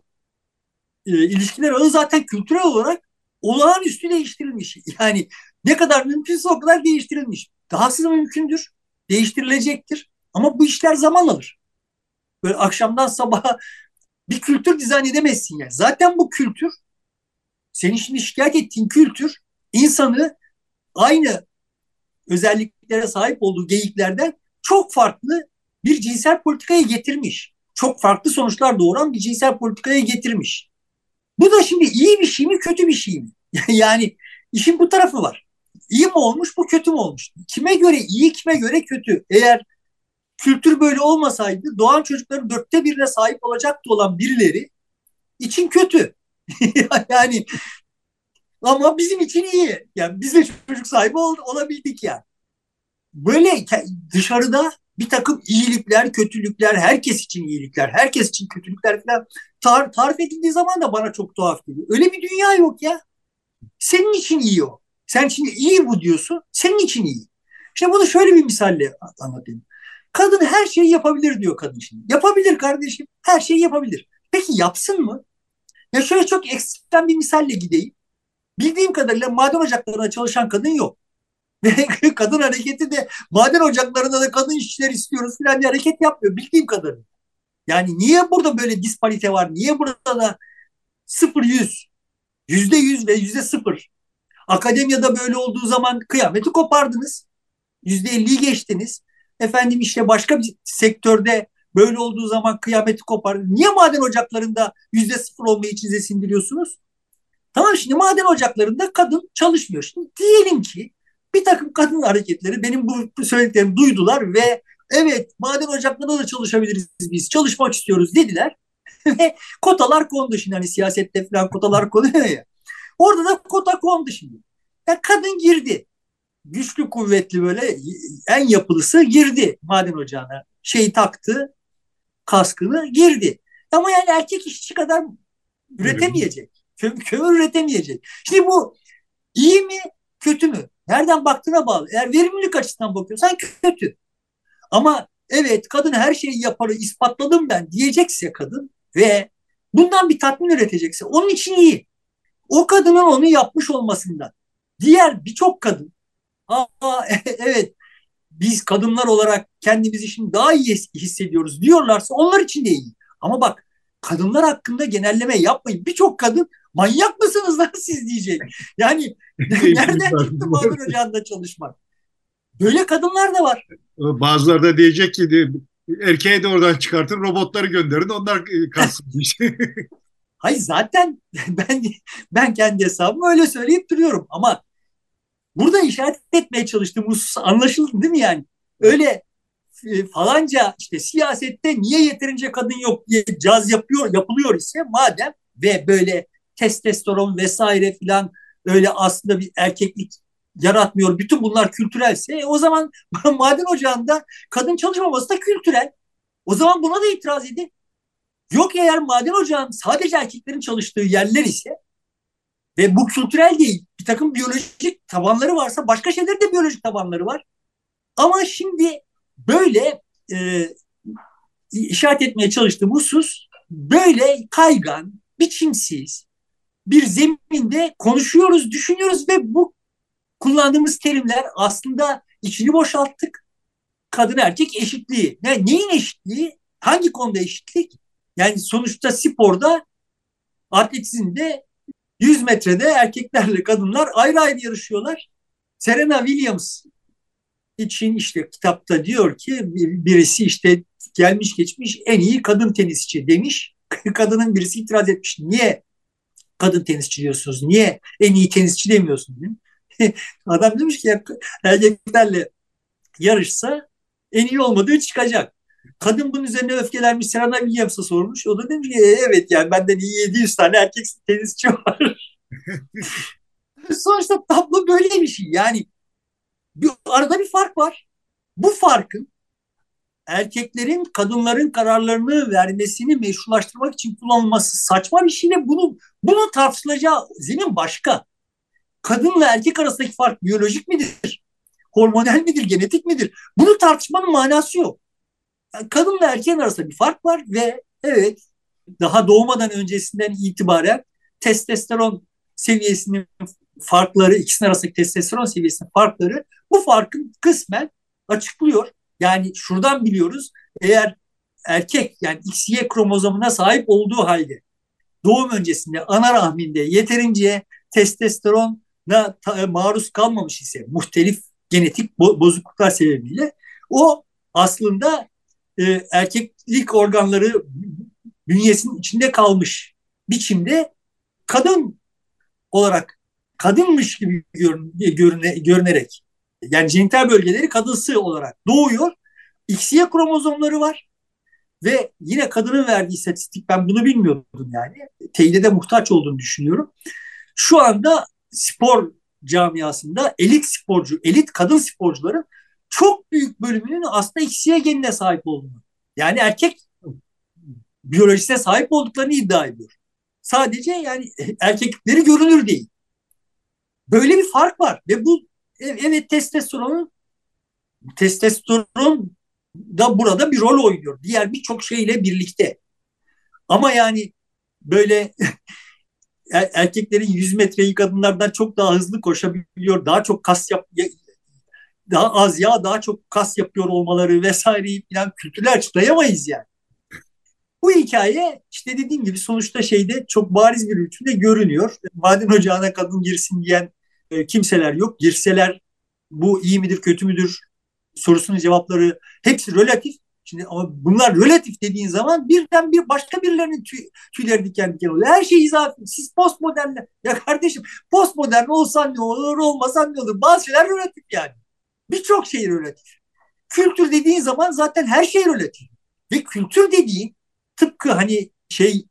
e, ilişkiler ağı zaten kültürel olarak olağanüstü değiştirilmiş. Yani ne kadar mümkünse o kadar değiştirilmiş. Dahası da mümkündür. Değiştirilecektir. Ama bu işler zaman alır. Böyle akşamdan sabaha bir kültür dizayn edemezsin yani. Zaten bu kültür senin şimdi şikayet ettiğin kültür insanı aynı özelliklere sahip olduğu geyiklerden çok farklı bir cinsel politikaya getirmiş. Çok farklı sonuçlar doğuran bir cinsel politikaya getirmiş. Bu da şimdi iyi bir şey mi kötü bir şey mi? yani işin bu tarafı var. İyi mi olmuş bu kötü mü olmuş? Kime göre iyi kime göre kötü? Eğer kültür böyle olmasaydı doğan çocukların dörtte birine sahip olacaktı olan birileri için kötü. yani ama bizim için iyi. Yani biz de çocuk sahibi ol, olabildik yani. Böyle dışarıda bir takım iyilikler, kötülükler, herkes için iyilikler, herkes için kötülükler falan tar tarif edildiği zaman da bana çok tuhaf geliyor. Öyle bir dünya yok ya. Senin için iyi o. Sen şimdi iyi bu diyorsun, senin için iyi. İşte bunu şöyle bir misalle anlatayım. Kadın her şeyi yapabilir diyor kadın şimdi. Yapabilir kardeşim. Her şeyi yapabilir. Peki yapsın mı? Ya şöyle çok ekstrem bir misalle gideyim. Bildiğim kadarıyla maden ocaklarında çalışan kadın yok. Kadın hareketi de maden ocaklarında da kadın işçiler istiyoruz falan bir hareket yapmıyor bildiğim kadarıyla. Yani niye burada böyle disparite var? Niye burada da sıfır yüz, yüzde yüz ve yüzde sıfır? Akademiyada böyle olduğu zaman kıyameti kopardınız. Yüzde elliyi geçtiniz. Efendim işte başka bir sektörde böyle olduğu zaman kıyameti kopardınız. Niye maden ocaklarında yüzde sıfır olmayı içinize sindiriyorsunuz? Tamam şimdi maden ocaklarında kadın çalışmıyor. Şimdi diyelim ki bir takım kadın hareketleri benim bu söylediklerimi duydular ve evet maden ocaklarında da çalışabiliriz biz çalışmak istiyoruz. dediler. Ve kotalar kondu şimdi hani siyasette falan kotalar konuyor ya. Orada da kota kondu şimdi. Ya kadın girdi. Güçlü kuvvetli böyle en yapılısı girdi maden ocağına. Şeyi taktı kaskını girdi. Ama yani erkek işçi kadar üretemeyecek. Kömür, kömür üretemeyecek. Şimdi bu iyi mi kötü mü Nereden baktığına bağlı. Eğer verimlilik açısından bakıyorsan kötü. Ama evet kadın her şeyi yaparı ispatladım ben diyecekse kadın ve bundan bir tatmin üretecekse onun için iyi. O kadının onu yapmış olmasından. Diğer birçok kadın aa evet biz kadınlar olarak kendimizi şimdi daha iyi hissediyoruz diyorlarsa onlar için de iyi. Ama bak kadınlar hakkında genelleme yapmayın. Birçok kadın manyak mısınız lan siz diyecek. Yani nereden çıktı maden ocağında çalışmak? Böyle kadınlar da var. Bazıları da diyecek ki erkeği de oradan çıkartın robotları gönderin onlar e, kalsın. Hayır zaten ben ben kendi hesabımı öyle söyleyip duruyorum ama burada işaret etmeye çalıştığım husus anlaşıldı değil mi yani? Öyle falanca işte siyasette niye yeterince kadın yok diye caz yapıyor yapılıyor ise madem ve böyle testosteron vesaire filan öyle aslında bir erkeklik yaratmıyor. Bütün bunlar kültürelse e, o zaman maden ocağında kadın çalışmaması da kültürel. O zaman buna da itiraz edin. Yok eğer maden ocağın sadece erkeklerin çalıştığı yerler ise ve bu kültürel değil bir takım biyolojik tabanları varsa başka şeyler de biyolojik tabanları var. Ama şimdi böyle e, işaret etmeye çalıştığım husus böyle kaygan, biçimsiz, bir zeminde konuşuyoruz, düşünüyoruz ve bu kullandığımız terimler aslında içini boşalttık. Kadın erkek eşitliği. Ne, neyin eşitliği? Hangi konuda eşitlik? Yani sonuçta sporda atletizmde 100 metrede erkeklerle kadınlar ayrı ayrı yarışıyorlar. Serena Williams için işte kitapta diyor ki birisi işte gelmiş geçmiş en iyi kadın tenisçi demiş. Kadının birisi itiraz etmiş. Niye kadın tenisçi diyorsunuz? Niye en iyi tenisçi demiyorsun? Adam demiş ki ya, erkeklerle yarışsa en iyi olmadığı çıkacak. Kadın bunun üzerine öfkelenmiş Serena Williams'a sormuş. O da demiş ki e, evet yani benden iyi 700 tane erkek tenisçi var. Sonuçta tablo böyle bir şey. Yani bir, arada bir fark var. Bu farkın erkeklerin kadınların kararlarını vermesini meşrulaştırmak için kullanılması saçma bir şey de bunu bunu tartışılacağı zemin başka. Kadınla erkek arasındaki fark biyolojik midir? Hormonal midir? Genetik midir? Bunu tartışmanın manası yok. Yani kadınla erkeğin arasında bir fark var ve evet daha doğmadan öncesinden itibaren testosteron seviyesinin farkları, ikisinin arasındaki testosteron seviyesinin farkları bu farkın kısmen açıklıyor. Yani şuradan biliyoruz eğer erkek yani XY kromozomuna sahip olduğu halde doğum öncesinde ana rahminde yeterince testosterona e, maruz kalmamış ise muhtelif genetik bozukluklar sebebiyle o aslında e, erkeklik organları bünyesinin içinde kalmış biçimde kadın olarak kadınmış gibi görüne, görüne, görünerek yani jenital bölgeleri kadınsı olarak doğuyor. XY kromozomları var. Ve yine kadının verdiği istatistik ben bunu bilmiyordum yani. Teyide muhtaç olduğunu düşünüyorum. Şu anda spor camiasında elit sporcu, elit kadın sporcuların çok büyük bölümünün aslında XY genine sahip olduğunu. Yani erkek biyolojisine sahip olduklarını iddia ediyor. Sadece yani erkekleri görünür değil. Böyle bir fark var ve bu evet testosteronun testosteron da burada bir rol oynuyor. Diğer birçok şeyle birlikte. Ama yani böyle er, erkeklerin 100 metreyi kadınlardan çok daha hızlı koşabiliyor. Daha çok kas yap daha az yağ daha çok kas yapıyor olmaları vesaireyi falan kültürler açıklayamayız yani. Bu hikaye işte dediğim gibi sonuçta şeyde çok bariz bir biçimde görünüyor. Maden ocağına kadın girsin diyen e, kimseler yok. Girseler bu iyi midir kötü müdür sorusunun cevapları hepsi relatif. Şimdi ama bunlar relatif dediğin zaman birden bir başka birilerinin tüy, tüyleri diken diken oluyor. Her şey izafi. Siz postmodernle. Ya kardeşim postmodern olsan ne olur olmasan ne olur. Bazı şeyler relatif yani. Birçok şey relatif. Kültür dediğin zaman zaten her şey relatif. Ve kültür dediğin tıpkı hani şey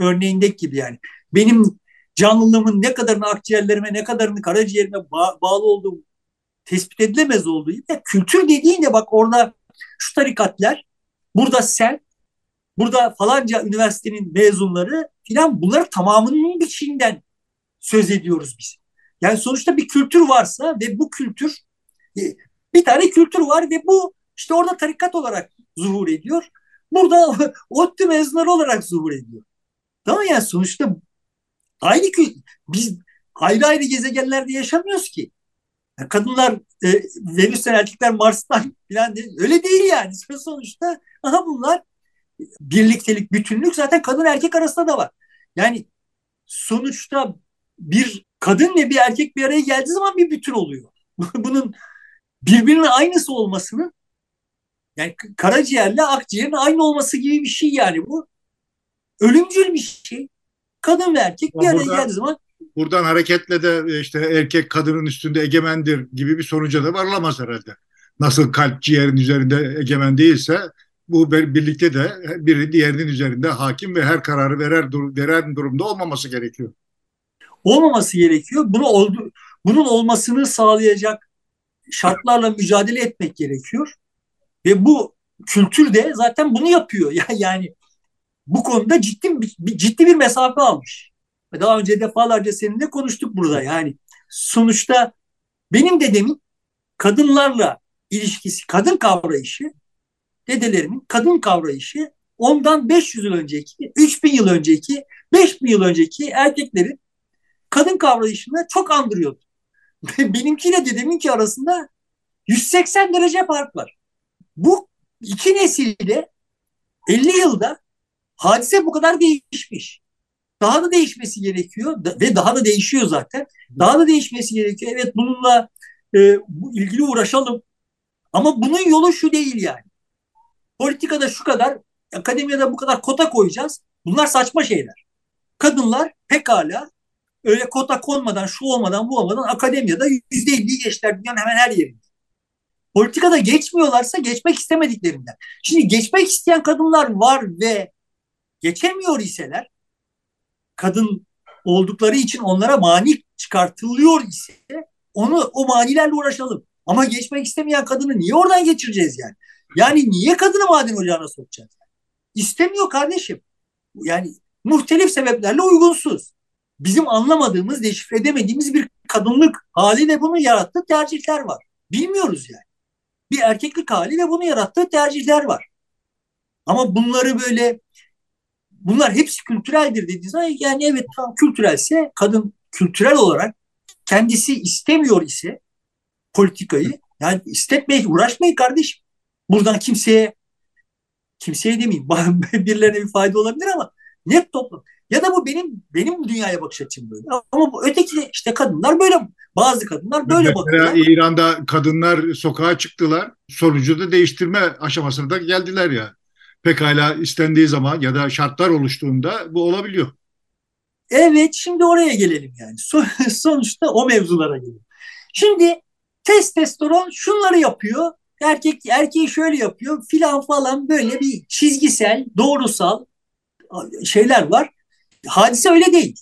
örneğindeki gibi yani. Benim canlılığımın ne kadarını akciğerlerime ne kadarını karaciğerime ba- bağlı olduğu tespit edilemez olduğu gibi kültür dediğinde bak orada şu tarikatlar, burada sen, burada falanca üniversitenin mezunları filan bunları tamamının içinden söz ediyoruz biz. Yani sonuçta bir kültür varsa ve bu kültür e, bir tane kültür var ve bu işte orada tarikat olarak zuhur ediyor. Burada ODTÜ mezunları olarak zuhur ediyor. Tamam yani sonuçta aynı biz ayrı ayrı gezegenlerde yaşamıyoruz ki. Yani kadınlar e, Venüs'ten erkekler Mars'tan falan değil. Öyle değil yani. Sonuçta aha bunlar birliktelik, bütünlük zaten kadın erkek arasında da var. Yani sonuçta bir kadın ve bir erkek bir araya geldiği zaman bir bütün oluyor. Bunun birbirinin aynısı olmasının yani karaciğerle akciğerin aynı olması gibi bir şey yani bu. Ölümcül bir şey. Kadın ve erkek bir araya geldiği zaman buradan hareketle de e, işte erkek kadının üstünde egemendir gibi bir sonuca da varılamaz herhalde. Nasıl kalp ciğerin üzerinde egemen değilse bu birlikte de biri diğerinin üzerinde hakim ve her kararı verer veren durumda olmaması gerekiyor. Olmaması gerekiyor. Bunu oldu, bunun olmasını sağlayacak şartlarla mücadele etmek gerekiyor. Ve bu kültür de zaten bunu yapıyor. Yani bu konuda ciddi bir, ciddi bir mesafe almış. Daha önce defalarca seninle konuştuk burada. Yani sonuçta benim dedemin kadınlarla ilişkisi, kadın kavrayışı, dedelerimin kadın kavrayışı ondan 500 yıl önceki, 3000 yıl önceki, 5000 yıl önceki erkeklerin kadın kavrayışını çok andırıyordu. Benimkiyle dedeminki arasında 180 derece fark var. Bu iki nesilde 50 yılda hadise bu kadar değişmiş. Daha da değişmesi gerekiyor ve daha da değişiyor zaten. Daha da değişmesi gerekiyor. Evet bununla e, bu ilgili uğraşalım. Ama bunun yolu şu değil yani. Politikada şu kadar, akademiyada bu kadar kota koyacağız. Bunlar saçma şeyler. Kadınlar pekala öyle kota konmadan, şu olmadan, bu olmadan akademiyada yüzde elliyi geçtiler dünyanın hemen her yerinde. Politikada geçmiyorlarsa geçmek istemediklerinden. Şimdi geçmek isteyen kadınlar var ve geçemiyor iseler kadın oldukları için onlara mani çıkartılıyor ise onu o manilerle uğraşalım. Ama geçmek istemeyen kadını niye oradan geçireceğiz yani? Yani niye kadını maden ocağına sokacağız? İstemiyor kardeşim. Yani muhtelif sebeplerle uygunsuz. Bizim anlamadığımız, deşifre edemediğimiz bir kadınlık hali ve bunu yarattığı tercihler var. Bilmiyoruz yani. Bir erkeklik hali ve bunu yarattığı tercihler var. Ama bunları böyle bunlar hepsi kültüreldir dediğiniz zaman yani evet tam kültürelse kadın kültürel olarak kendisi istemiyor ise politikayı yani istetmeyin uğraşmayın kardeşim. Buradan kimseye kimseye demeyeyim birilerine bir fayda olabilir ama net toplum. Ya da bu benim benim dünyaya bakış açım böyle. Ama bu öteki işte kadınlar böyle bazı kadınlar böyle Mesela bakıyorlar. İran'da kadınlar sokağa çıktılar. Sonucu da değiştirme aşamasına da geldiler ya pekala istendiği zaman ya da şartlar oluştuğunda bu olabiliyor. Evet şimdi oraya gelelim yani. sonuçta o mevzulara gelelim. Şimdi testosteron şunları yapıyor. Erkek erkeği şöyle yapıyor filan falan böyle bir çizgisel, doğrusal şeyler var. Hadise öyle değil.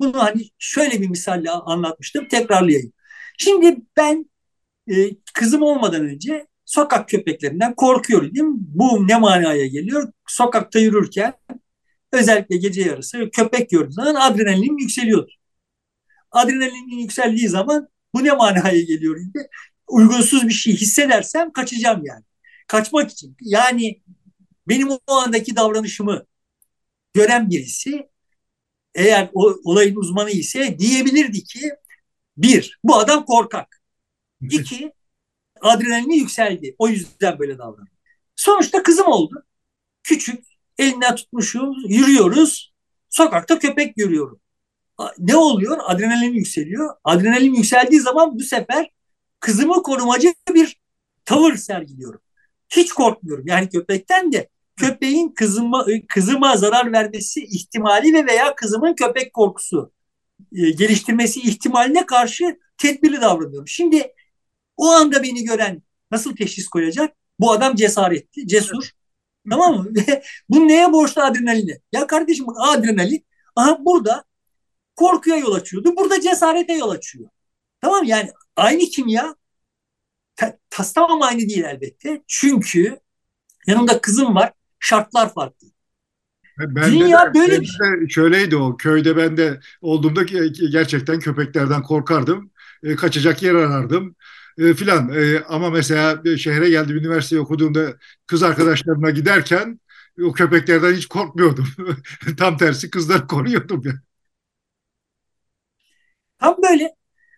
Bunu hani şöyle bir misalle anlatmıştım. Tekrarlayayım. Şimdi ben e, kızım olmadan önce sokak köpeklerinden korkuyordum. Bu ne manaya geliyor? Sokakta yürürken özellikle gece yarısı köpek gördüğüm zaman adrenalin yükseliyordu. Adrenalin yükseldiği zaman bu ne manaya geliyor? Uygunsuz bir şey hissedersem kaçacağım yani. kaçmak için. Yani benim o andaki davranışımı gören birisi eğer o olayın uzmanı ise diyebilirdi ki bir, bu adam korkak. İki, adrenalini yükseldi. O yüzden böyle davranıyor. Sonuçta kızım oldu. Küçük, elinden tutmuşuz, yürüyoruz. Sokakta köpek görüyorum. Ne oluyor? Adrenalin yükseliyor. Adrenalin yükseldiği zaman bu sefer kızımı korumacı bir tavır sergiliyorum. Hiç korkmuyorum. Yani köpekten de köpeğin kızıma, kızıma zarar vermesi ihtimali ve veya kızımın köpek korkusu e, geliştirmesi ihtimaline karşı tedbirli davranıyorum. Şimdi o anda beni gören nasıl teşhis koyacak? Bu adam cesaretli, cesur. Tamam mı? bu neye borçlu adrenaline? Ya kardeşim adrenalin aha burada korkuya yol açıyordu. Burada cesarete yol açıyor. Tamam yani aynı kimya tas tamam aynı değil elbette. Çünkü yanımda kızım var. Şartlar farklı. Ben Dünya de, böyle bir şey. Şöyleydi o. Köyde ben de olduğumda gerçekten köpeklerden korkardım. E, kaçacak yer arardım e, filan. E, ama mesela şehre geldim, üniversite okuduğumda kız arkadaşlarına giderken o köpeklerden hiç korkmuyordum. Tam tersi kızları koruyordum ya. Tam böyle.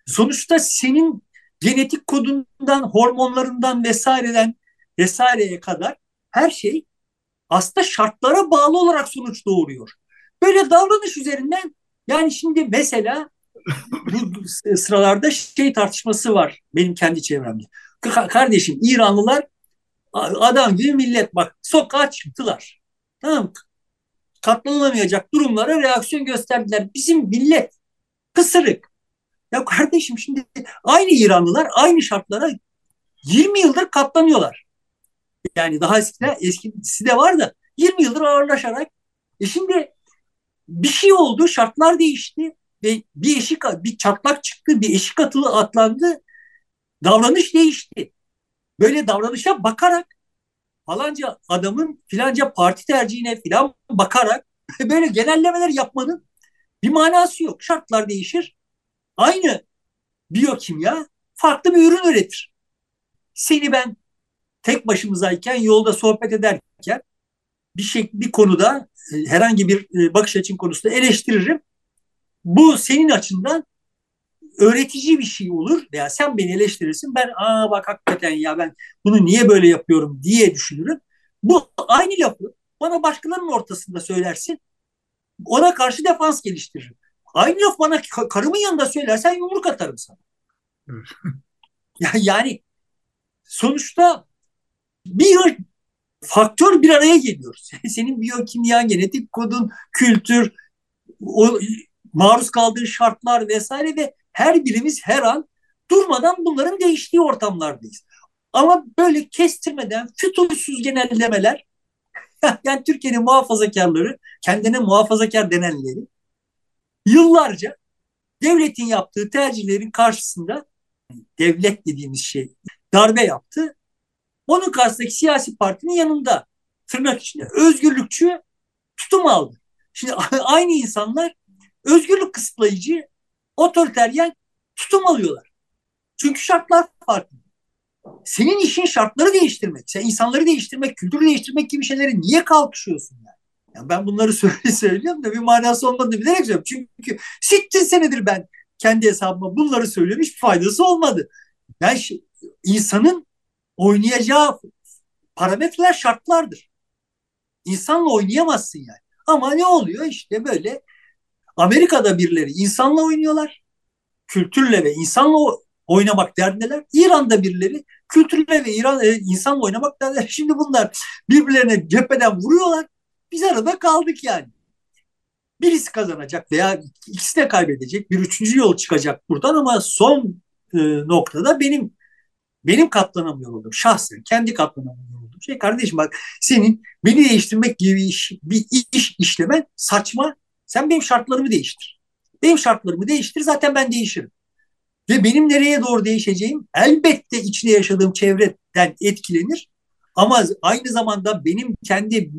Sonuçta senin genetik kodundan, hormonlarından vesaireden vesaireye kadar her şey aslında şartlara bağlı olarak sonuç doğuruyor. Böyle davranış üzerinden yani şimdi mesela bu sıralarda şey tartışması var benim kendi çevremde. Kardeşim İranlılar adam gibi millet bak sokağa çıktılar. Tamam Katlanılamayacak durumlara reaksiyon gösterdiler. Bizim millet kısırık. Ya kardeşim şimdi aynı İranlılar aynı şartlara 20 yıldır katlanıyorlar. Yani daha eskiden eskisi de var da 20 yıldır ağırlaşarak. E şimdi bir şey oldu, şartlar değişti ve bir eşik bir çatlak çıktı, bir eşik atılı atlandı. Davranış değişti. Böyle davranışa bakarak falanca adamın filanca parti tercihine filan bakarak böyle genellemeler yapmanın bir manası yok. Şartlar değişir. Aynı biyokimya farklı bir ürün üretir. Seni ben tek başımızayken yolda sohbet ederken bir şey bir konuda e, herhangi bir e, bakış açın konusunda eleştiririm. Bu senin açından öğretici bir şey olur veya sen beni eleştirirsin. Ben aa bak hakikaten ya ben bunu niye böyle yapıyorum diye düşünürüm. Bu aynı lafı bana başkalarının ortasında söylersin. Ona karşı defans geliştiririm. Aynı laf bana karımın yanında söylersen yumruk atarım sana. yani sonuçta bir faktör bir araya geliyor. Senin biyokimya, genetik kodun, kültür, o maruz kaldığın şartlar vesaire ve her birimiz her an durmadan bunların değiştiği ortamlardayız. Ama böyle kestirmeden fütursuz genellemeler yani Türkiye'nin muhafazakarları kendine muhafazakar denenleri yıllarca devletin yaptığı tercihlerin karşısında devlet dediğimiz şey darbe yaptı onun karşısındaki siyasi partinin yanında tırnak içinde özgürlükçü tutum aldı. Şimdi aynı insanlar özgürlük kısıtlayıcı, otoriteryen tutum alıyorlar. Çünkü şartlar farklı. Senin işin şartları değiştirmek, sen insanları değiştirmek, kültürü değiştirmek gibi şeyleri niye kalkışıyorsun yani? yani ben bunları söylüyorum da bir manası olmadığını bilerek söylüyorum. Çünkü 80 senedir ben kendi hesabıma bunları. Hiçbir faydası olmadı. Yani insanın oynayacağı parametreler şartlardır. İnsanla oynayamazsın yani. Ama ne oluyor işte böyle Amerika'da birileri insanla oynuyorlar. Kültürle ve insanla oynamak derdindeler. İran'da birileri kültürle ve İran, e, insanla oynamak derdindeler. Şimdi bunlar birbirlerine cepheden vuruyorlar. Biz arada kaldık yani. Birisi kazanacak veya ikisi de kaybedecek. Bir üçüncü yol çıkacak buradan ama son e, noktada benim benim katlanamıyor olduğum şahsen kendi katlanamıyor olduğum şey kardeşim bak senin beni değiştirmek gibi iş, bir iş işlemen saçma. Sen benim şartlarımı değiştir. Benim şartlarımı değiştir zaten ben değişirim. Ve benim nereye doğru değişeceğim elbette içinde yaşadığım çevreden etkilenir. Ama aynı zamanda benim kendi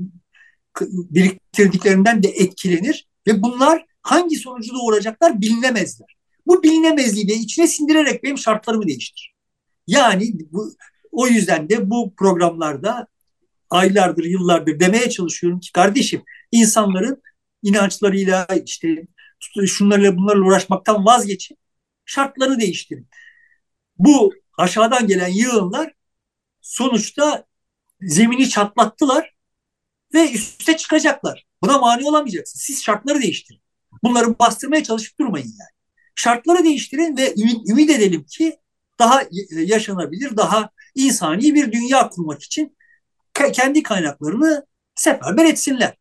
biriktirdiklerimden de etkilenir. Ve bunlar hangi sonucu doğuracaklar bilinemezler. Bu bilinemezliği de içine sindirerek benim şartlarımı değiştir. Yani bu o yüzden de bu programlarda aylardır, yıllardır demeye çalışıyorum ki kardeşim insanların inançlarıyla işte şunlarla bunlarla uğraşmaktan vazgeçin. Şartları değiştirin. Bu aşağıdan gelen yığınlar sonuçta zemini çatlattılar ve üste çıkacaklar. Buna mani olamayacaksın. Siz şartları değiştirin. Bunları bastırmaya çalışıp durmayın yani. Şartları değiştirin ve ümit, ümit edelim ki daha yaşanabilir, daha insani bir dünya kurmak için kendi kaynaklarını seferber etsinler.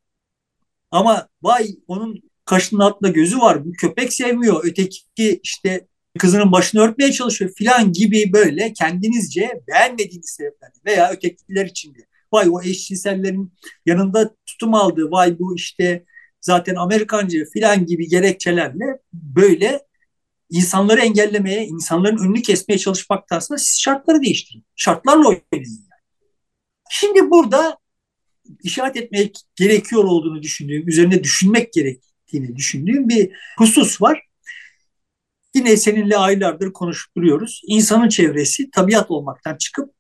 Ama vay onun kaşının altında gözü var, bu köpek sevmiyor, öteki işte kızının başını örtmeye çalışıyor filan gibi böyle kendinizce beğenmediğiniz sebeplerle veya ötekiler içinde vay o eşcinsellerin yanında tutum aldığı vay bu işte zaten Amerikancı filan gibi gerekçelerle böyle insanları engellemeye, insanların önünü kesmeye çalışmaktansa siz şartları değiştirin. Şartlarla oynayın. Yani. Şimdi burada işaret etmek gerekiyor olduğunu düşündüğüm, üzerine düşünmek gerektiğini düşündüğüm bir husus var. Yine seninle aylardır konuşup duruyoruz. İnsanın çevresi tabiat olmaktan çıkıp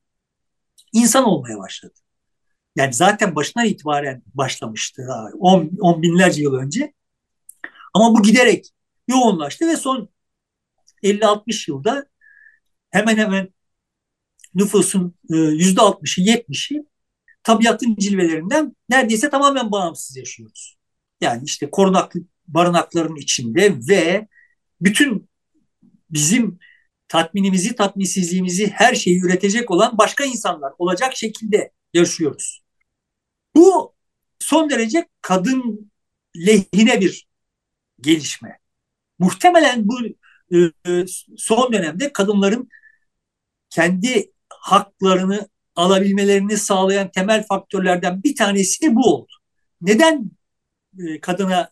insan olmaya başladı. Yani zaten başından itibaren başlamıştı. On, on binlerce yıl önce. Ama bu giderek yoğunlaştı ve son 50-60 yılda hemen hemen nüfusun %60'ı e, 70'i tabiatın cilvelerinden neredeyse tamamen bağımsız yaşıyoruz. Yani işte korunaklı barınakların içinde ve bütün bizim tatminimizi, tatminsizliğimizi, her şeyi üretecek olan başka insanlar olacak şekilde yaşıyoruz. Bu son derece kadın lehine bir gelişme. Muhtemelen bu e, son dönemde kadınların kendi haklarını alabilmelerini sağlayan temel faktörlerden bir tanesi bu oldu. Neden e, kadına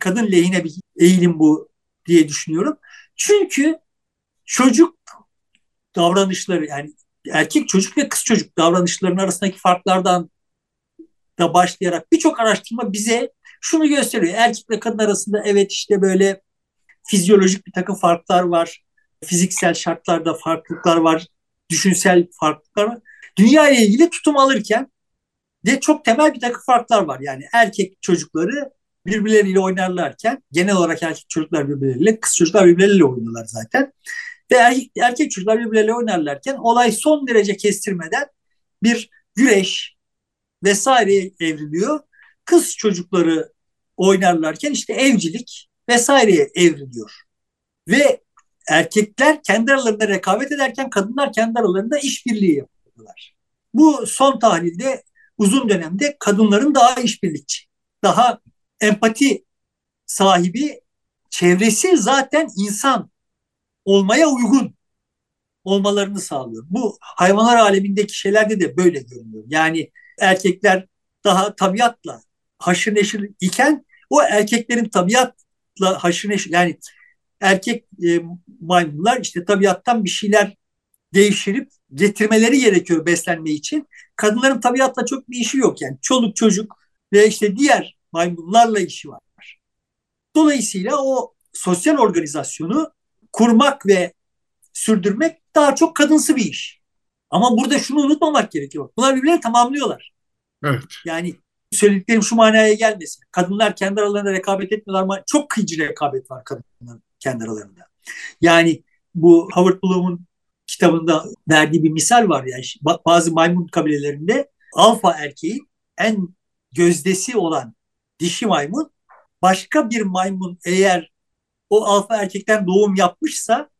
kadın lehine bir eğilim bu diye düşünüyorum. Çünkü çocuk davranışları yani erkek çocuk ve kız çocuk davranışlarının arasındaki farklardan da başlayarak birçok araştırma bize şunu gösteriyor. Erkekle kadın arasında evet işte böyle fizyolojik bir takım farklar var. Fiziksel şartlarda farklılıklar var. Düşünsel farklılıklar var. Dünya ile ilgili tutum alırken de çok temel bir takım farklar var. Yani erkek çocukları birbirleriyle oynarlarken genel olarak erkek çocuklar birbirleriyle, kız çocuklar birbirleriyle oynuyorlar zaten. Ve erkek, erkek çocuklar birbirleriyle oynarlarken olay son derece kestirmeden bir güreş vesaire evriliyor. Kız çocukları oynarlarken işte evcilik vesaireye evriliyor. Ve erkekler kendi aralarında rekabet ederken kadınlar kendi aralarında işbirliği yapıyorlar. Bu son tahlilde uzun dönemde kadınların daha işbirlikçi, daha empati sahibi, çevresi zaten insan olmaya uygun olmalarını sağlıyor. Bu hayvanlar alemindeki şeylerde de böyle görünüyor. Yani erkekler daha tabiatla haşır neşir iken o erkeklerin tabiatla haşır neşir yani erkek e, maymunlar işte tabiattan bir şeyler devşirip getirmeleri gerekiyor beslenme için. Kadınların tabiatla çok bir işi yok yani. Çoluk çocuk ve işte diğer maymunlarla işi var. Dolayısıyla o sosyal organizasyonu kurmak ve sürdürmek daha çok kadınsı bir iş. Ama burada şunu unutmamak gerekiyor. Bunlar birbirlerini tamamlıyorlar. Evet. Yani söylediklerim şu manaya gelmesin. Kadınlar kendi aralarında rekabet etmiyorlar ama çok kıyıcı rekabet var kadınların kendi aralarında. Yani bu Howard Bloom'un kitabında verdiği bir misal var yani bazı maymun kabilelerinde alfa erkeğin en gözdesi olan dişi maymun başka bir maymun eğer o alfa erkekten doğum yapmışsa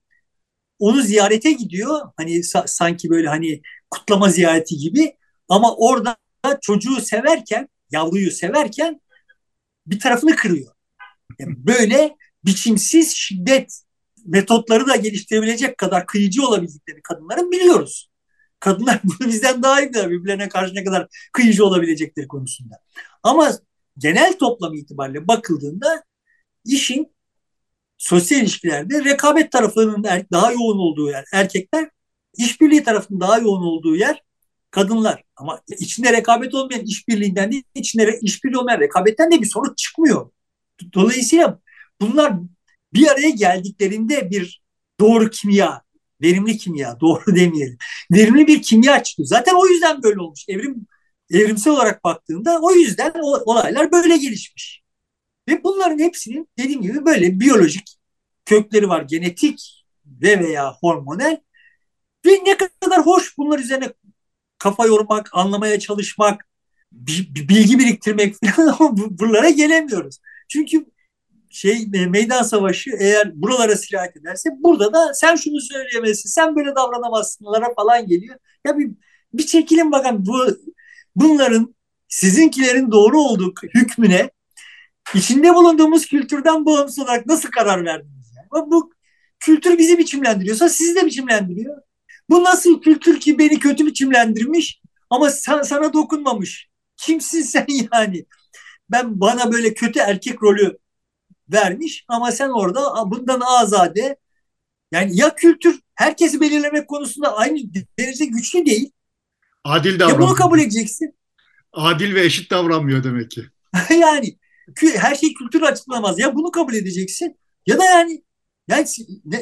onu ziyarete gidiyor. Hani sa- sanki böyle hani kutlama ziyareti gibi ama orada çocuğu severken, yavruyu severken bir tarafını kırıyor. Yani böyle biçimsiz şiddet metotları da geliştirebilecek kadar kıyıcı olabildiklerini kadınların biliyoruz. Kadınlar bunu bizden daha iyi bilir birbirlerine karşı ne kadar kıyıcı olabilecekleri konusunda. Ama genel toplam itibariyle bakıldığında işin sosyal ilişkilerde rekabet tarafının er, daha yoğun olduğu yer erkekler, işbirliği tarafının daha yoğun olduğu yer kadınlar. Ama içinde rekabet olmayan işbirliğinden değil, içinde işbirliği olmayan rekabetten de bir sonuç çıkmıyor. Dolayısıyla bunlar bir araya geldiklerinde bir doğru kimya verimli kimya doğru demeyelim. Verimli bir kimya çıkıyor. Zaten o yüzden böyle olmuş. Evrim evrimsel olarak baktığında o yüzden olaylar böyle gelişmiş. Ve bunların hepsinin dediğim gibi böyle biyolojik kökleri var. Genetik ve veya hormonal ve ne kadar hoş bunlar üzerine kafa yormak, anlamaya çalışmak, bilgi biriktirmek falan ama buralara gelemiyoruz. Çünkü şey meydan savaşı eğer buralara sirayet ederse burada da sen şunu söyleyemezsin, sen böyle davranamazsınlara falan geliyor. Ya bir, bir çekilin bakın bu bunların sizinkilerin doğru olduğu hükmüne içinde bulunduğumuz kültürden bağımsız olarak nasıl karar verdiniz? Yani? Bu kültür bizi biçimlendiriyorsa sizi de biçimlendiriyor. Bu nasıl kültür ki beni kötü biçimlendirmiş ama sen, sana dokunmamış? Kimsin sen yani? Ben bana böyle kötü erkek rolü vermiş ama sen orada bundan azade yani ya kültür herkesi belirlemek konusunda aynı derece güçlü değil. Adil davranmıyor. Ya bunu kabul edeceksin. Adil ve eşit davranmıyor demek ki. yani her şey kültür açıklamaz. Ya bunu kabul edeceksin ya da yani yani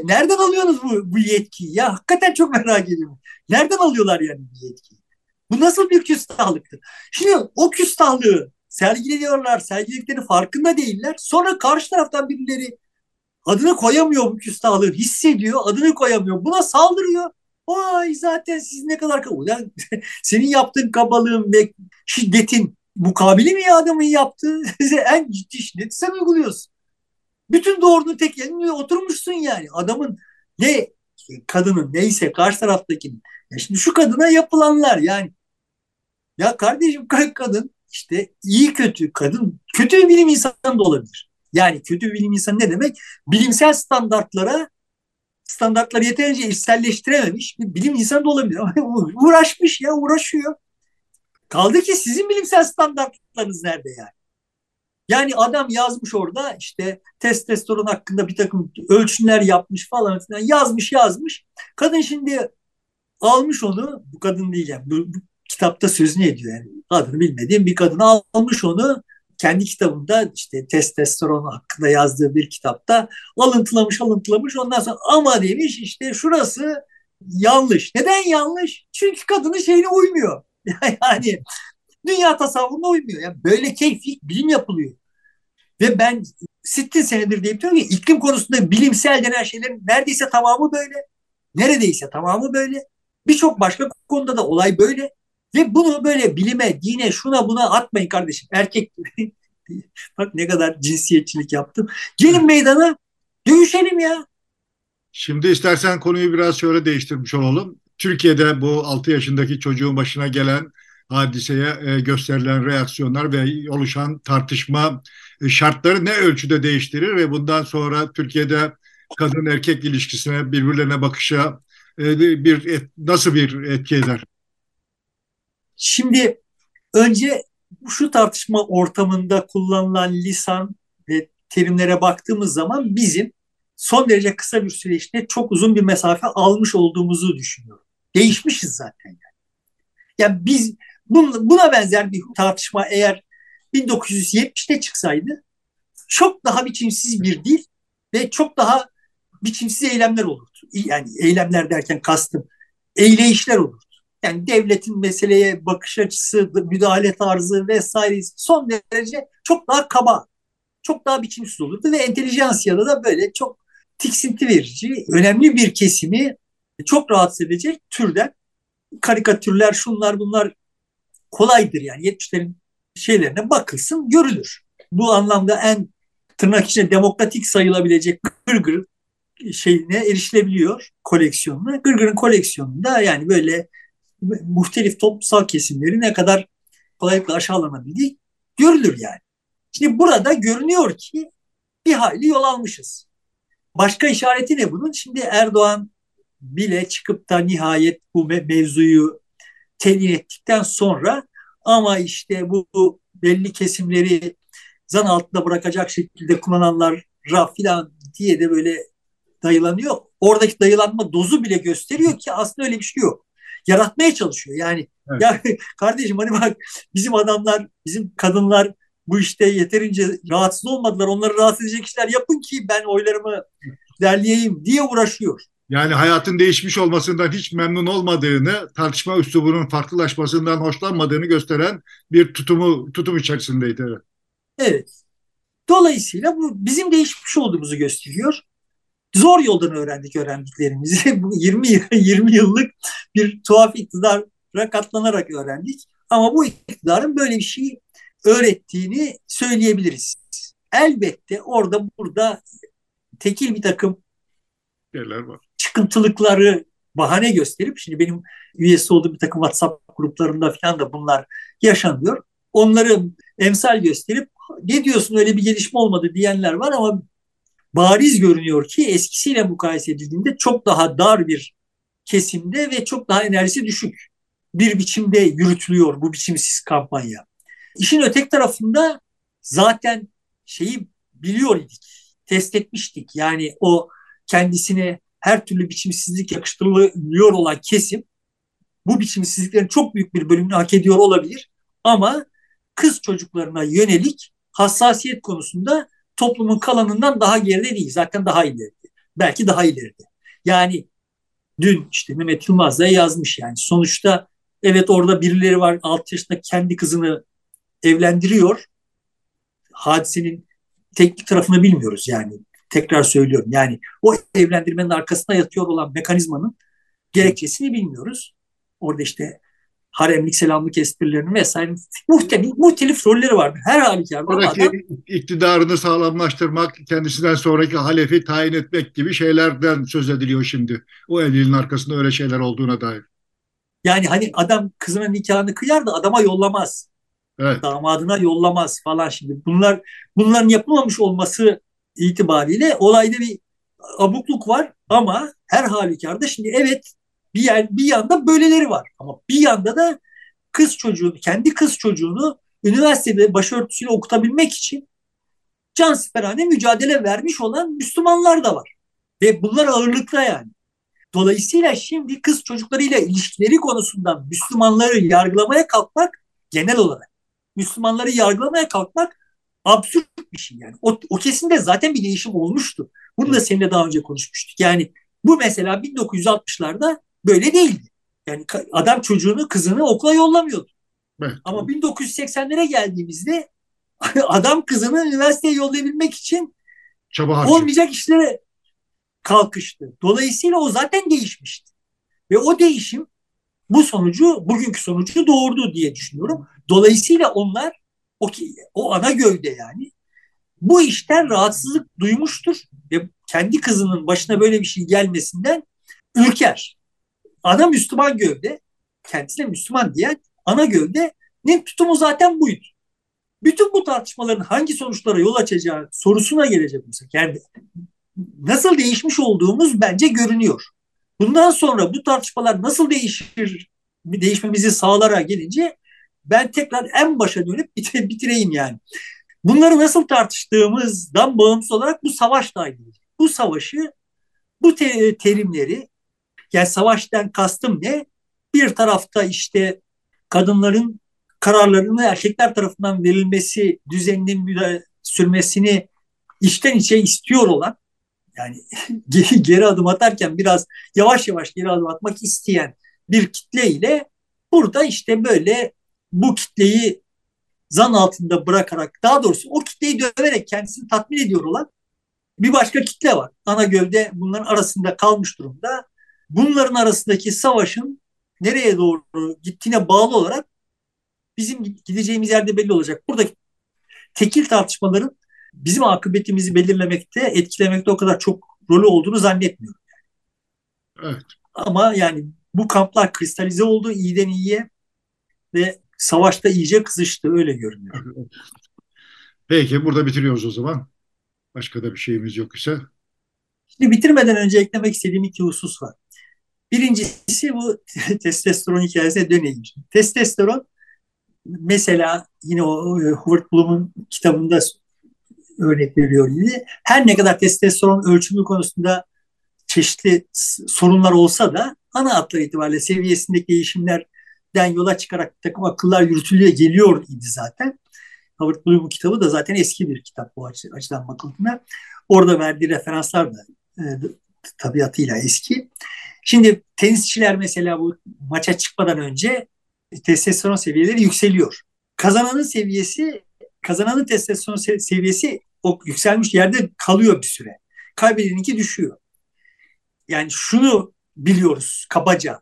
nereden alıyorsunuz bu, bu yetkiyi? Ya hakikaten çok merak ediyorum. Nereden alıyorlar yani bu yetkiyi? Bu nasıl bir küstahlıktır? Şimdi o küstahlığı sergiliyorlar, sergiledikleri farkında değiller. Sonra karşı taraftan birileri adını koyamıyor bu küstahlığı, hissediyor, adını koyamıyor. Buna saldırıyor. Vay zaten siz ne kadar yani senin yaptığın kabalığın ve şiddetin mukabili mi ya adamın yaptığı? en ciddi şiddeti sen uyguluyorsun. Bütün doğrunun tek yerine oturmuşsun yani. Adamın ne kadının neyse karşı taraftakinin. Ya şimdi şu kadına yapılanlar yani. Ya kardeşim kadın işte iyi kötü kadın kötü bir bilim insanı da olabilir. Yani kötü bir bilim insanı ne demek? Bilimsel standartlara standartları yeterince içselleştirememiş bir bilim insanı da olabilir. Uğraşmış ya uğraşıyor. Kaldı ki sizin bilimsel standartlarınız nerede yani? Yani adam yazmış orada işte testosteron hakkında bir takım ölçümler yapmış falan filan yazmış yazmış. Kadın şimdi almış onu bu kadın diyeceğim bu, bu kitapta sözünü ediyor yani adını bilmediğim bir kadın almış onu kendi kitabında işte testosteron hakkında yazdığı bir kitapta alıntılamış alıntılamış ondan sonra ama demiş işte şurası yanlış. Neden yanlış? Çünkü kadının şeyine uymuyor. yani dünya tasavvuruna uymuyor. Yani böyle keyfi bilim yapılıyor. Ve ben 60 senedir deyip diyorum ki iklim konusunda bilimsel denen şeylerin neredeyse tamamı böyle. Neredeyse tamamı böyle. Birçok başka konuda da olay böyle. Ve bunu böyle bilime, dine, şuna buna atmayın kardeşim. Erkek Bak ne kadar cinsiyetçilik yaptım. Gelin meydana dövüşelim ya. Şimdi istersen konuyu biraz şöyle değiştirmiş olalım. Türkiye'de bu 6 yaşındaki çocuğun başına gelen hadiseye e, gösterilen reaksiyonlar ve oluşan tartışma e, şartları ne ölçüde değiştirir ve bundan sonra Türkiye'de kadın erkek ilişkisine birbirlerine bakışa e, bir nasıl bir etki eder? Şimdi önce şu tartışma ortamında kullanılan lisan ve terimlere baktığımız zaman bizim son derece kısa bir süreçte çok uzun bir mesafe almış olduğumuzu düşünüyorum. Değişmişiz zaten yani. Yani biz buna benzer bir tartışma eğer 1970'te çıksaydı çok daha biçimsiz bir dil ve çok daha biçimsiz eylemler olurdu. Yani eylemler derken kastım eyleyişler olurdu. Yani devletin meseleye bakış açısı, müdahale tarzı vesaire son derece çok daha kaba, çok daha biçimsiz olurdu ve entelijansiyada da böyle çok tiksinti verici, önemli bir kesimi çok rahatsız edecek türden karikatürler, şunlar bunlar kolaydır yani 70'lerin şeylerine bakılsın görülür. Bu anlamda en tırnak içinde demokratik sayılabilecek Gırgır şeyine erişilebiliyor koleksiyonuna. Gırgır'ın koleksiyonunda yani böyle muhtelif toplumsal kesimleri ne kadar kolaylıkla aşağılanabildiği görülür yani. Şimdi burada görünüyor ki bir hayli yol almışız. Başka işareti ne bunun? Şimdi Erdoğan bile çıkıp da nihayet bu mevzuyu telin ettikten sonra ama işte bu belli kesimleri zan altında bırakacak şekilde kullananlara filan diye de böyle dayılanıyor. Oradaki dayılanma dozu bile gösteriyor ki aslında öyle bir şey yok. Yaratmaya çalışıyor. Yani evet. ya kardeşim hani bak bizim adamlar, bizim kadınlar bu işte yeterince rahatsız olmadılar. Onları rahatsız edecek işler yapın ki ben oylarımı derleyeyim diye uğraşıyor. Yani hayatın değişmiş olmasından hiç memnun olmadığını, tartışma üslubunun farklılaşmasından hoşlanmadığını gösteren bir tutumu tutum içerisindeydi. Evet. Dolayısıyla bu bizim değişmiş olduğumuzu gösteriyor. Zor yoldan öğrendik öğrendiklerimizi. Bu 20 20 yıllık bir tuhaf iktidara katlanarak öğrendik. Ama bu iktidarın böyle bir şey öğrettiğini söyleyebiliriz. Elbette orada burada tekil bir takım yerler var. Çıkıntılıkları bahane gösterip şimdi benim üyesi olduğum bir takım WhatsApp gruplarında falan da bunlar yaşanıyor. Onları emsal gösterip ne diyorsun öyle bir gelişme olmadı diyenler var ama bariz görünüyor ki eskisiyle mukayese edildiğinde çok daha dar bir kesimde ve çok daha enerjisi düşük bir biçimde yürütülüyor bu biçimsiz kampanya. İşin ötek tarafında zaten şeyi biliyor idik, test etmiştik. Yani o kendisine her türlü biçimsizlik yakıştırılıyor olan kesim bu biçimsizliklerin çok büyük bir bölümünü hak ediyor olabilir. Ama kız çocuklarına yönelik hassasiyet konusunda toplumun kalanından daha geride değil. Zaten daha ileride. Belki daha ileride. Yani dün işte Mehmet Yılmaz da yazmış yani. Sonuçta evet orada birileri var 6 yaşında kendi kızını evlendiriyor. Hadisenin teknik tarafını bilmiyoruz yani. Tekrar söylüyorum. Yani o evlendirmenin arkasında yatıyor olan mekanizmanın gerekçesini bilmiyoruz. Orada işte haremlik selamlık esprilerinin vesaire muhtelif, muhtelif rolleri vardı. Her halükarda Oradaki adam, iktidarını sağlamlaştırmak, kendisinden sonraki halefi tayin etmek gibi şeylerden söz ediliyor şimdi. O evliliğin arkasında öyle şeyler olduğuna dair. Yani hani adam kızının nikahını kıyar da adama yollamaz. Evet. Damadına yollamaz falan şimdi. Bunlar bunların yapılmamış olması itibariyle olayda bir abukluk var ama her halükarda şimdi evet bir yer, bir yanda böyleleri var ama bir yanda da kız çocuğunu kendi kız çocuğunu üniversitede başörtüsüyle okutabilmek için can siperhane mücadele vermiş olan Müslümanlar da var. Ve bunlar ağırlıkta yani. Dolayısıyla şimdi kız çocuklarıyla ilişkileri konusunda Müslümanları yargılamaya kalkmak genel olarak Müslümanları yargılamaya kalkmak absürt bir şey yani. O, o kesimde zaten bir değişim olmuştu. Bunu da seninle daha önce konuşmuştuk. Yani bu mesela 1960'larda böyle değildi. Yani adam çocuğunu, kızını okula yollamıyordu. Evet. Ama 1980'lere geldiğimizde adam kızını üniversiteye yollayabilmek için Çaba olmayacak işlere kalkıştı. Dolayısıyla o zaten değişmişti. Ve o değişim bu sonucu, bugünkü sonucu doğurdu diye düşünüyorum. Dolayısıyla onlar o, o ana gövde yani bu işten rahatsızlık duymuştur ve kendi kızının başına böyle bir şey gelmesinden ürker. Ana Müslüman gövde, kendisine Müslüman diyen ana gövdenin tutumu zaten buydu. Bütün bu tartışmaların hangi sonuçlara yol açacağı sorusuna gelecek olursak yani nasıl değişmiş olduğumuz bence görünüyor. Bundan sonra bu tartışmalar nasıl değişir, değişmemizi sağlara gelince ben tekrar en başa dönüp bitireyim yani. Bunları nasıl tartıştığımızdan bağımsız olarak bu savaşla ilgili. Bu savaşı, bu te- terimleri, yani savaştan kastım ne? Bir tarafta işte kadınların kararlarını erkekler tarafından verilmesi, düzeninin sürmesini içten içe istiyor olan, yani geri, geri adım atarken biraz yavaş yavaş geri adım atmak isteyen bir kitle ile burada işte böyle bu kitleyi zan altında bırakarak daha doğrusu o kitleyi döverek kendisini tatmin ediyor olan bir başka kitle var. Ana gövde bunların arasında kalmış durumda. Bunların arasındaki savaşın nereye doğru gittiğine bağlı olarak bizim gideceğimiz yerde belli olacak. Buradaki tekil tartışmaların bizim akıbetimizi belirlemekte, etkilemekte o kadar çok rolü olduğunu zannetmiyorum. Evet. Ama yani bu kamplar kristalize oldu iyiden iyiye ve savaşta iyice kızıştı öyle görünüyor. Peki burada bitiriyoruz o zaman. Başka da bir şeyimiz yok ise. Şimdi bitirmeden önce eklemek istediğim iki husus var. Birincisi bu testosteron hikayesine döneyim. Testosteron mesela yine o Howard Bloom'un kitabında örnek veriyor yine. Her ne kadar testosteron ölçümü konusunda çeşitli sorunlar olsa da ana hatlar itibariyle seviyesindeki değişimler den yola çıkarak bir takım akıllar yürütülüyor geliyor idi zaten. Howard Bloom'un kitabı da zaten eski bir kitap bu açıdan bakıldığında. Orada verdiği referanslar da e, tabiatıyla eski. Şimdi tenisçiler mesela bu maça çıkmadan önce testosteron seviyeleri yükseliyor. Kazananın seviyesi, kazananın testosteron seviyesi o yükselmiş yerde kalıyor bir süre. Kaybedeninki düşüyor. Yani şunu biliyoruz kabaca.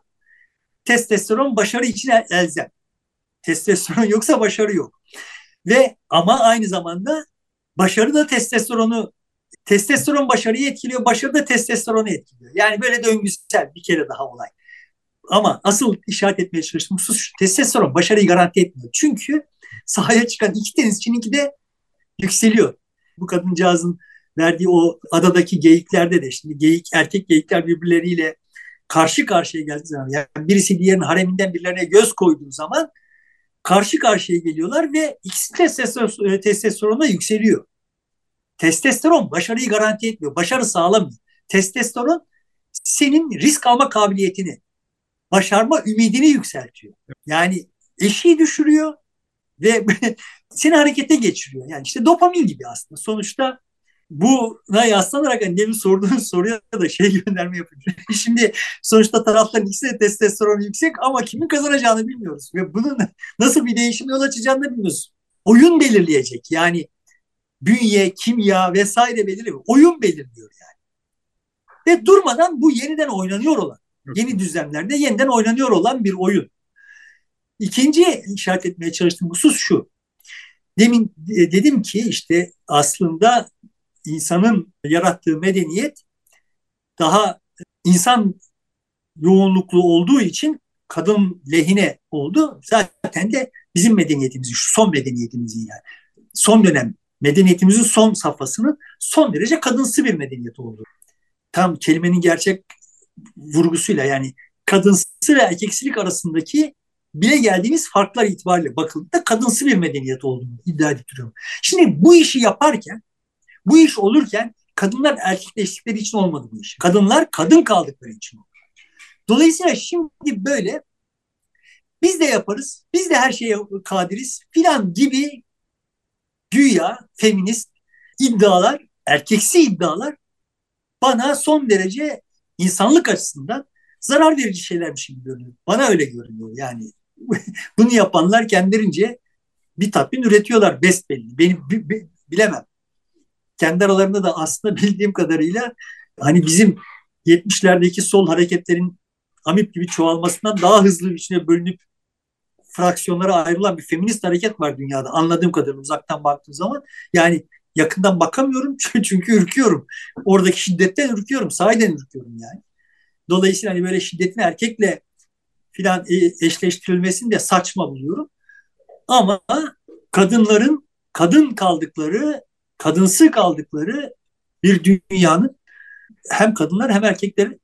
Testosteron başarı için elzem. Testosteron yoksa başarı yok. Ve ama aynı zamanda başarı da testosteronu testosteron başarıyı etkiliyor, başarı da testosteronu etkiliyor. Yani böyle döngüsel bir kere daha olay. Ama asıl işaret etmeye çalıştığım husus testosteron başarıyı garanti etmiyor. Çünkü sahaya çıkan iki tenisçininki de yükseliyor. Bu kadıncağızın verdiği o adadaki geyiklerde de şimdi geyik erkek geyikler birbirleriyle karşı karşıya geldiği zaman yani birisi diğerinin hareminden birilerine göz koyduğu zaman karşı karşıya geliyorlar ve ikisi testosteron, testosterona yükseliyor. Testosteron başarıyı garanti etmiyor. Başarı sağlamıyor. Testosteron senin risk alma kabiliyetini, başarma ümidini yükseltiyor. Yani eşiği düşürüyor ve seni harekete geçiriyor. Yani işte dopamin gibi aslında. Sonuçta buna yaslanarak hani demin sorduğunuz soruya da şey gönderme yapıyorum. Şimdi sonuçta tarafların ikisi de testosteron yüksek ama kimin kazanacağını bilmiyoruz. Ve bunun nasıl bir değişim yol açacağını da bilmiyoruz. Oyun belirleyecek. Yani bünye, kimya vesaire belirliyor. Oyun belirliyor yani. Ve durmadan bu yeniden oynanıyor olan, yeni düzlemlerde yeniden oynanıyor olan bir oyun. İkinci işaret etmeye çalıştığım husus şu. Demin dedim ki işte aslında insanın yarattığı medeniyet daha insan yoğunluklu olduğu için kadın lehine oldu. Zaten de bizim medeniyetimizin, şu son medeniyetimizin yani son dönem medeniyetimizin son safhasının son derece kadınsı bir medeniyet oldu. Tam kelimenin gerçek vurgusuyla yani kadınsı ve erkeksilik arasındaki bile geldiğimiz farklar itibariyle bakıldığında kadınsı bir medeniyet olduğunu iddia ediyorum. Şimdi bu işi yaparken, bu iş olurken kadınlar erkekleştikleri için olmadı bu iş. Kadınlar kadın kaldıkları için oldu. Dolayısıyla şimdi böyle biz de yaparız, biz de her şeye kadiriz filan gibi güya feminist iddialar, erkeksi iddialar bana son derece insanlık açısından zarar verici şeylermiş gibi görünüyor. Bana öyle görünüyor. Yani bunu yapanlar kendilerince bir tatmin üretiyorlar besbelli. Benim bilemem. Kendi aralarında da aslında bildiğim kadarıyla hani bizim 70'lerdeki sol hareketlerin amip gibi çoğalmasından daha hızlı bir içine bölünüp fraksiyonlara ayrılan bir feminist hareket var dünyada. Anladığım kadarıyla uzaktan baktığım zaman. Yani yakından bakamıyorum çünkü ürküyorum. Oradaki şiddetten ürküyorum. Sahiden ürküyorum yani. Dolayısıyla hani böyle şiddetin erkekle filan e, eşleştirilmesini de saçma buluyorum. Ama kadınların kadın kaldıkları, kadınsı kaldıkları bir dünyanın hem kadınlar hem erkeklerin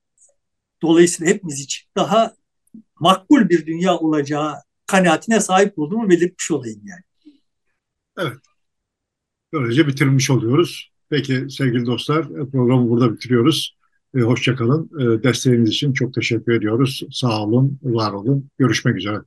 dolayısıyla hepimiz için daha makbul bir dünya olacağı kanaatine sahip olduğumu belirtmiş olayım yani. Evet. Böylece bitirmiş oluyoruz. Peki sevgili dostlar programı burada bitiriyoruz. E, Hoşçakalın. E, desteğiniz için çok teşekkür ediyoruz. Sağ olun, var olun. Görüşmek üzere.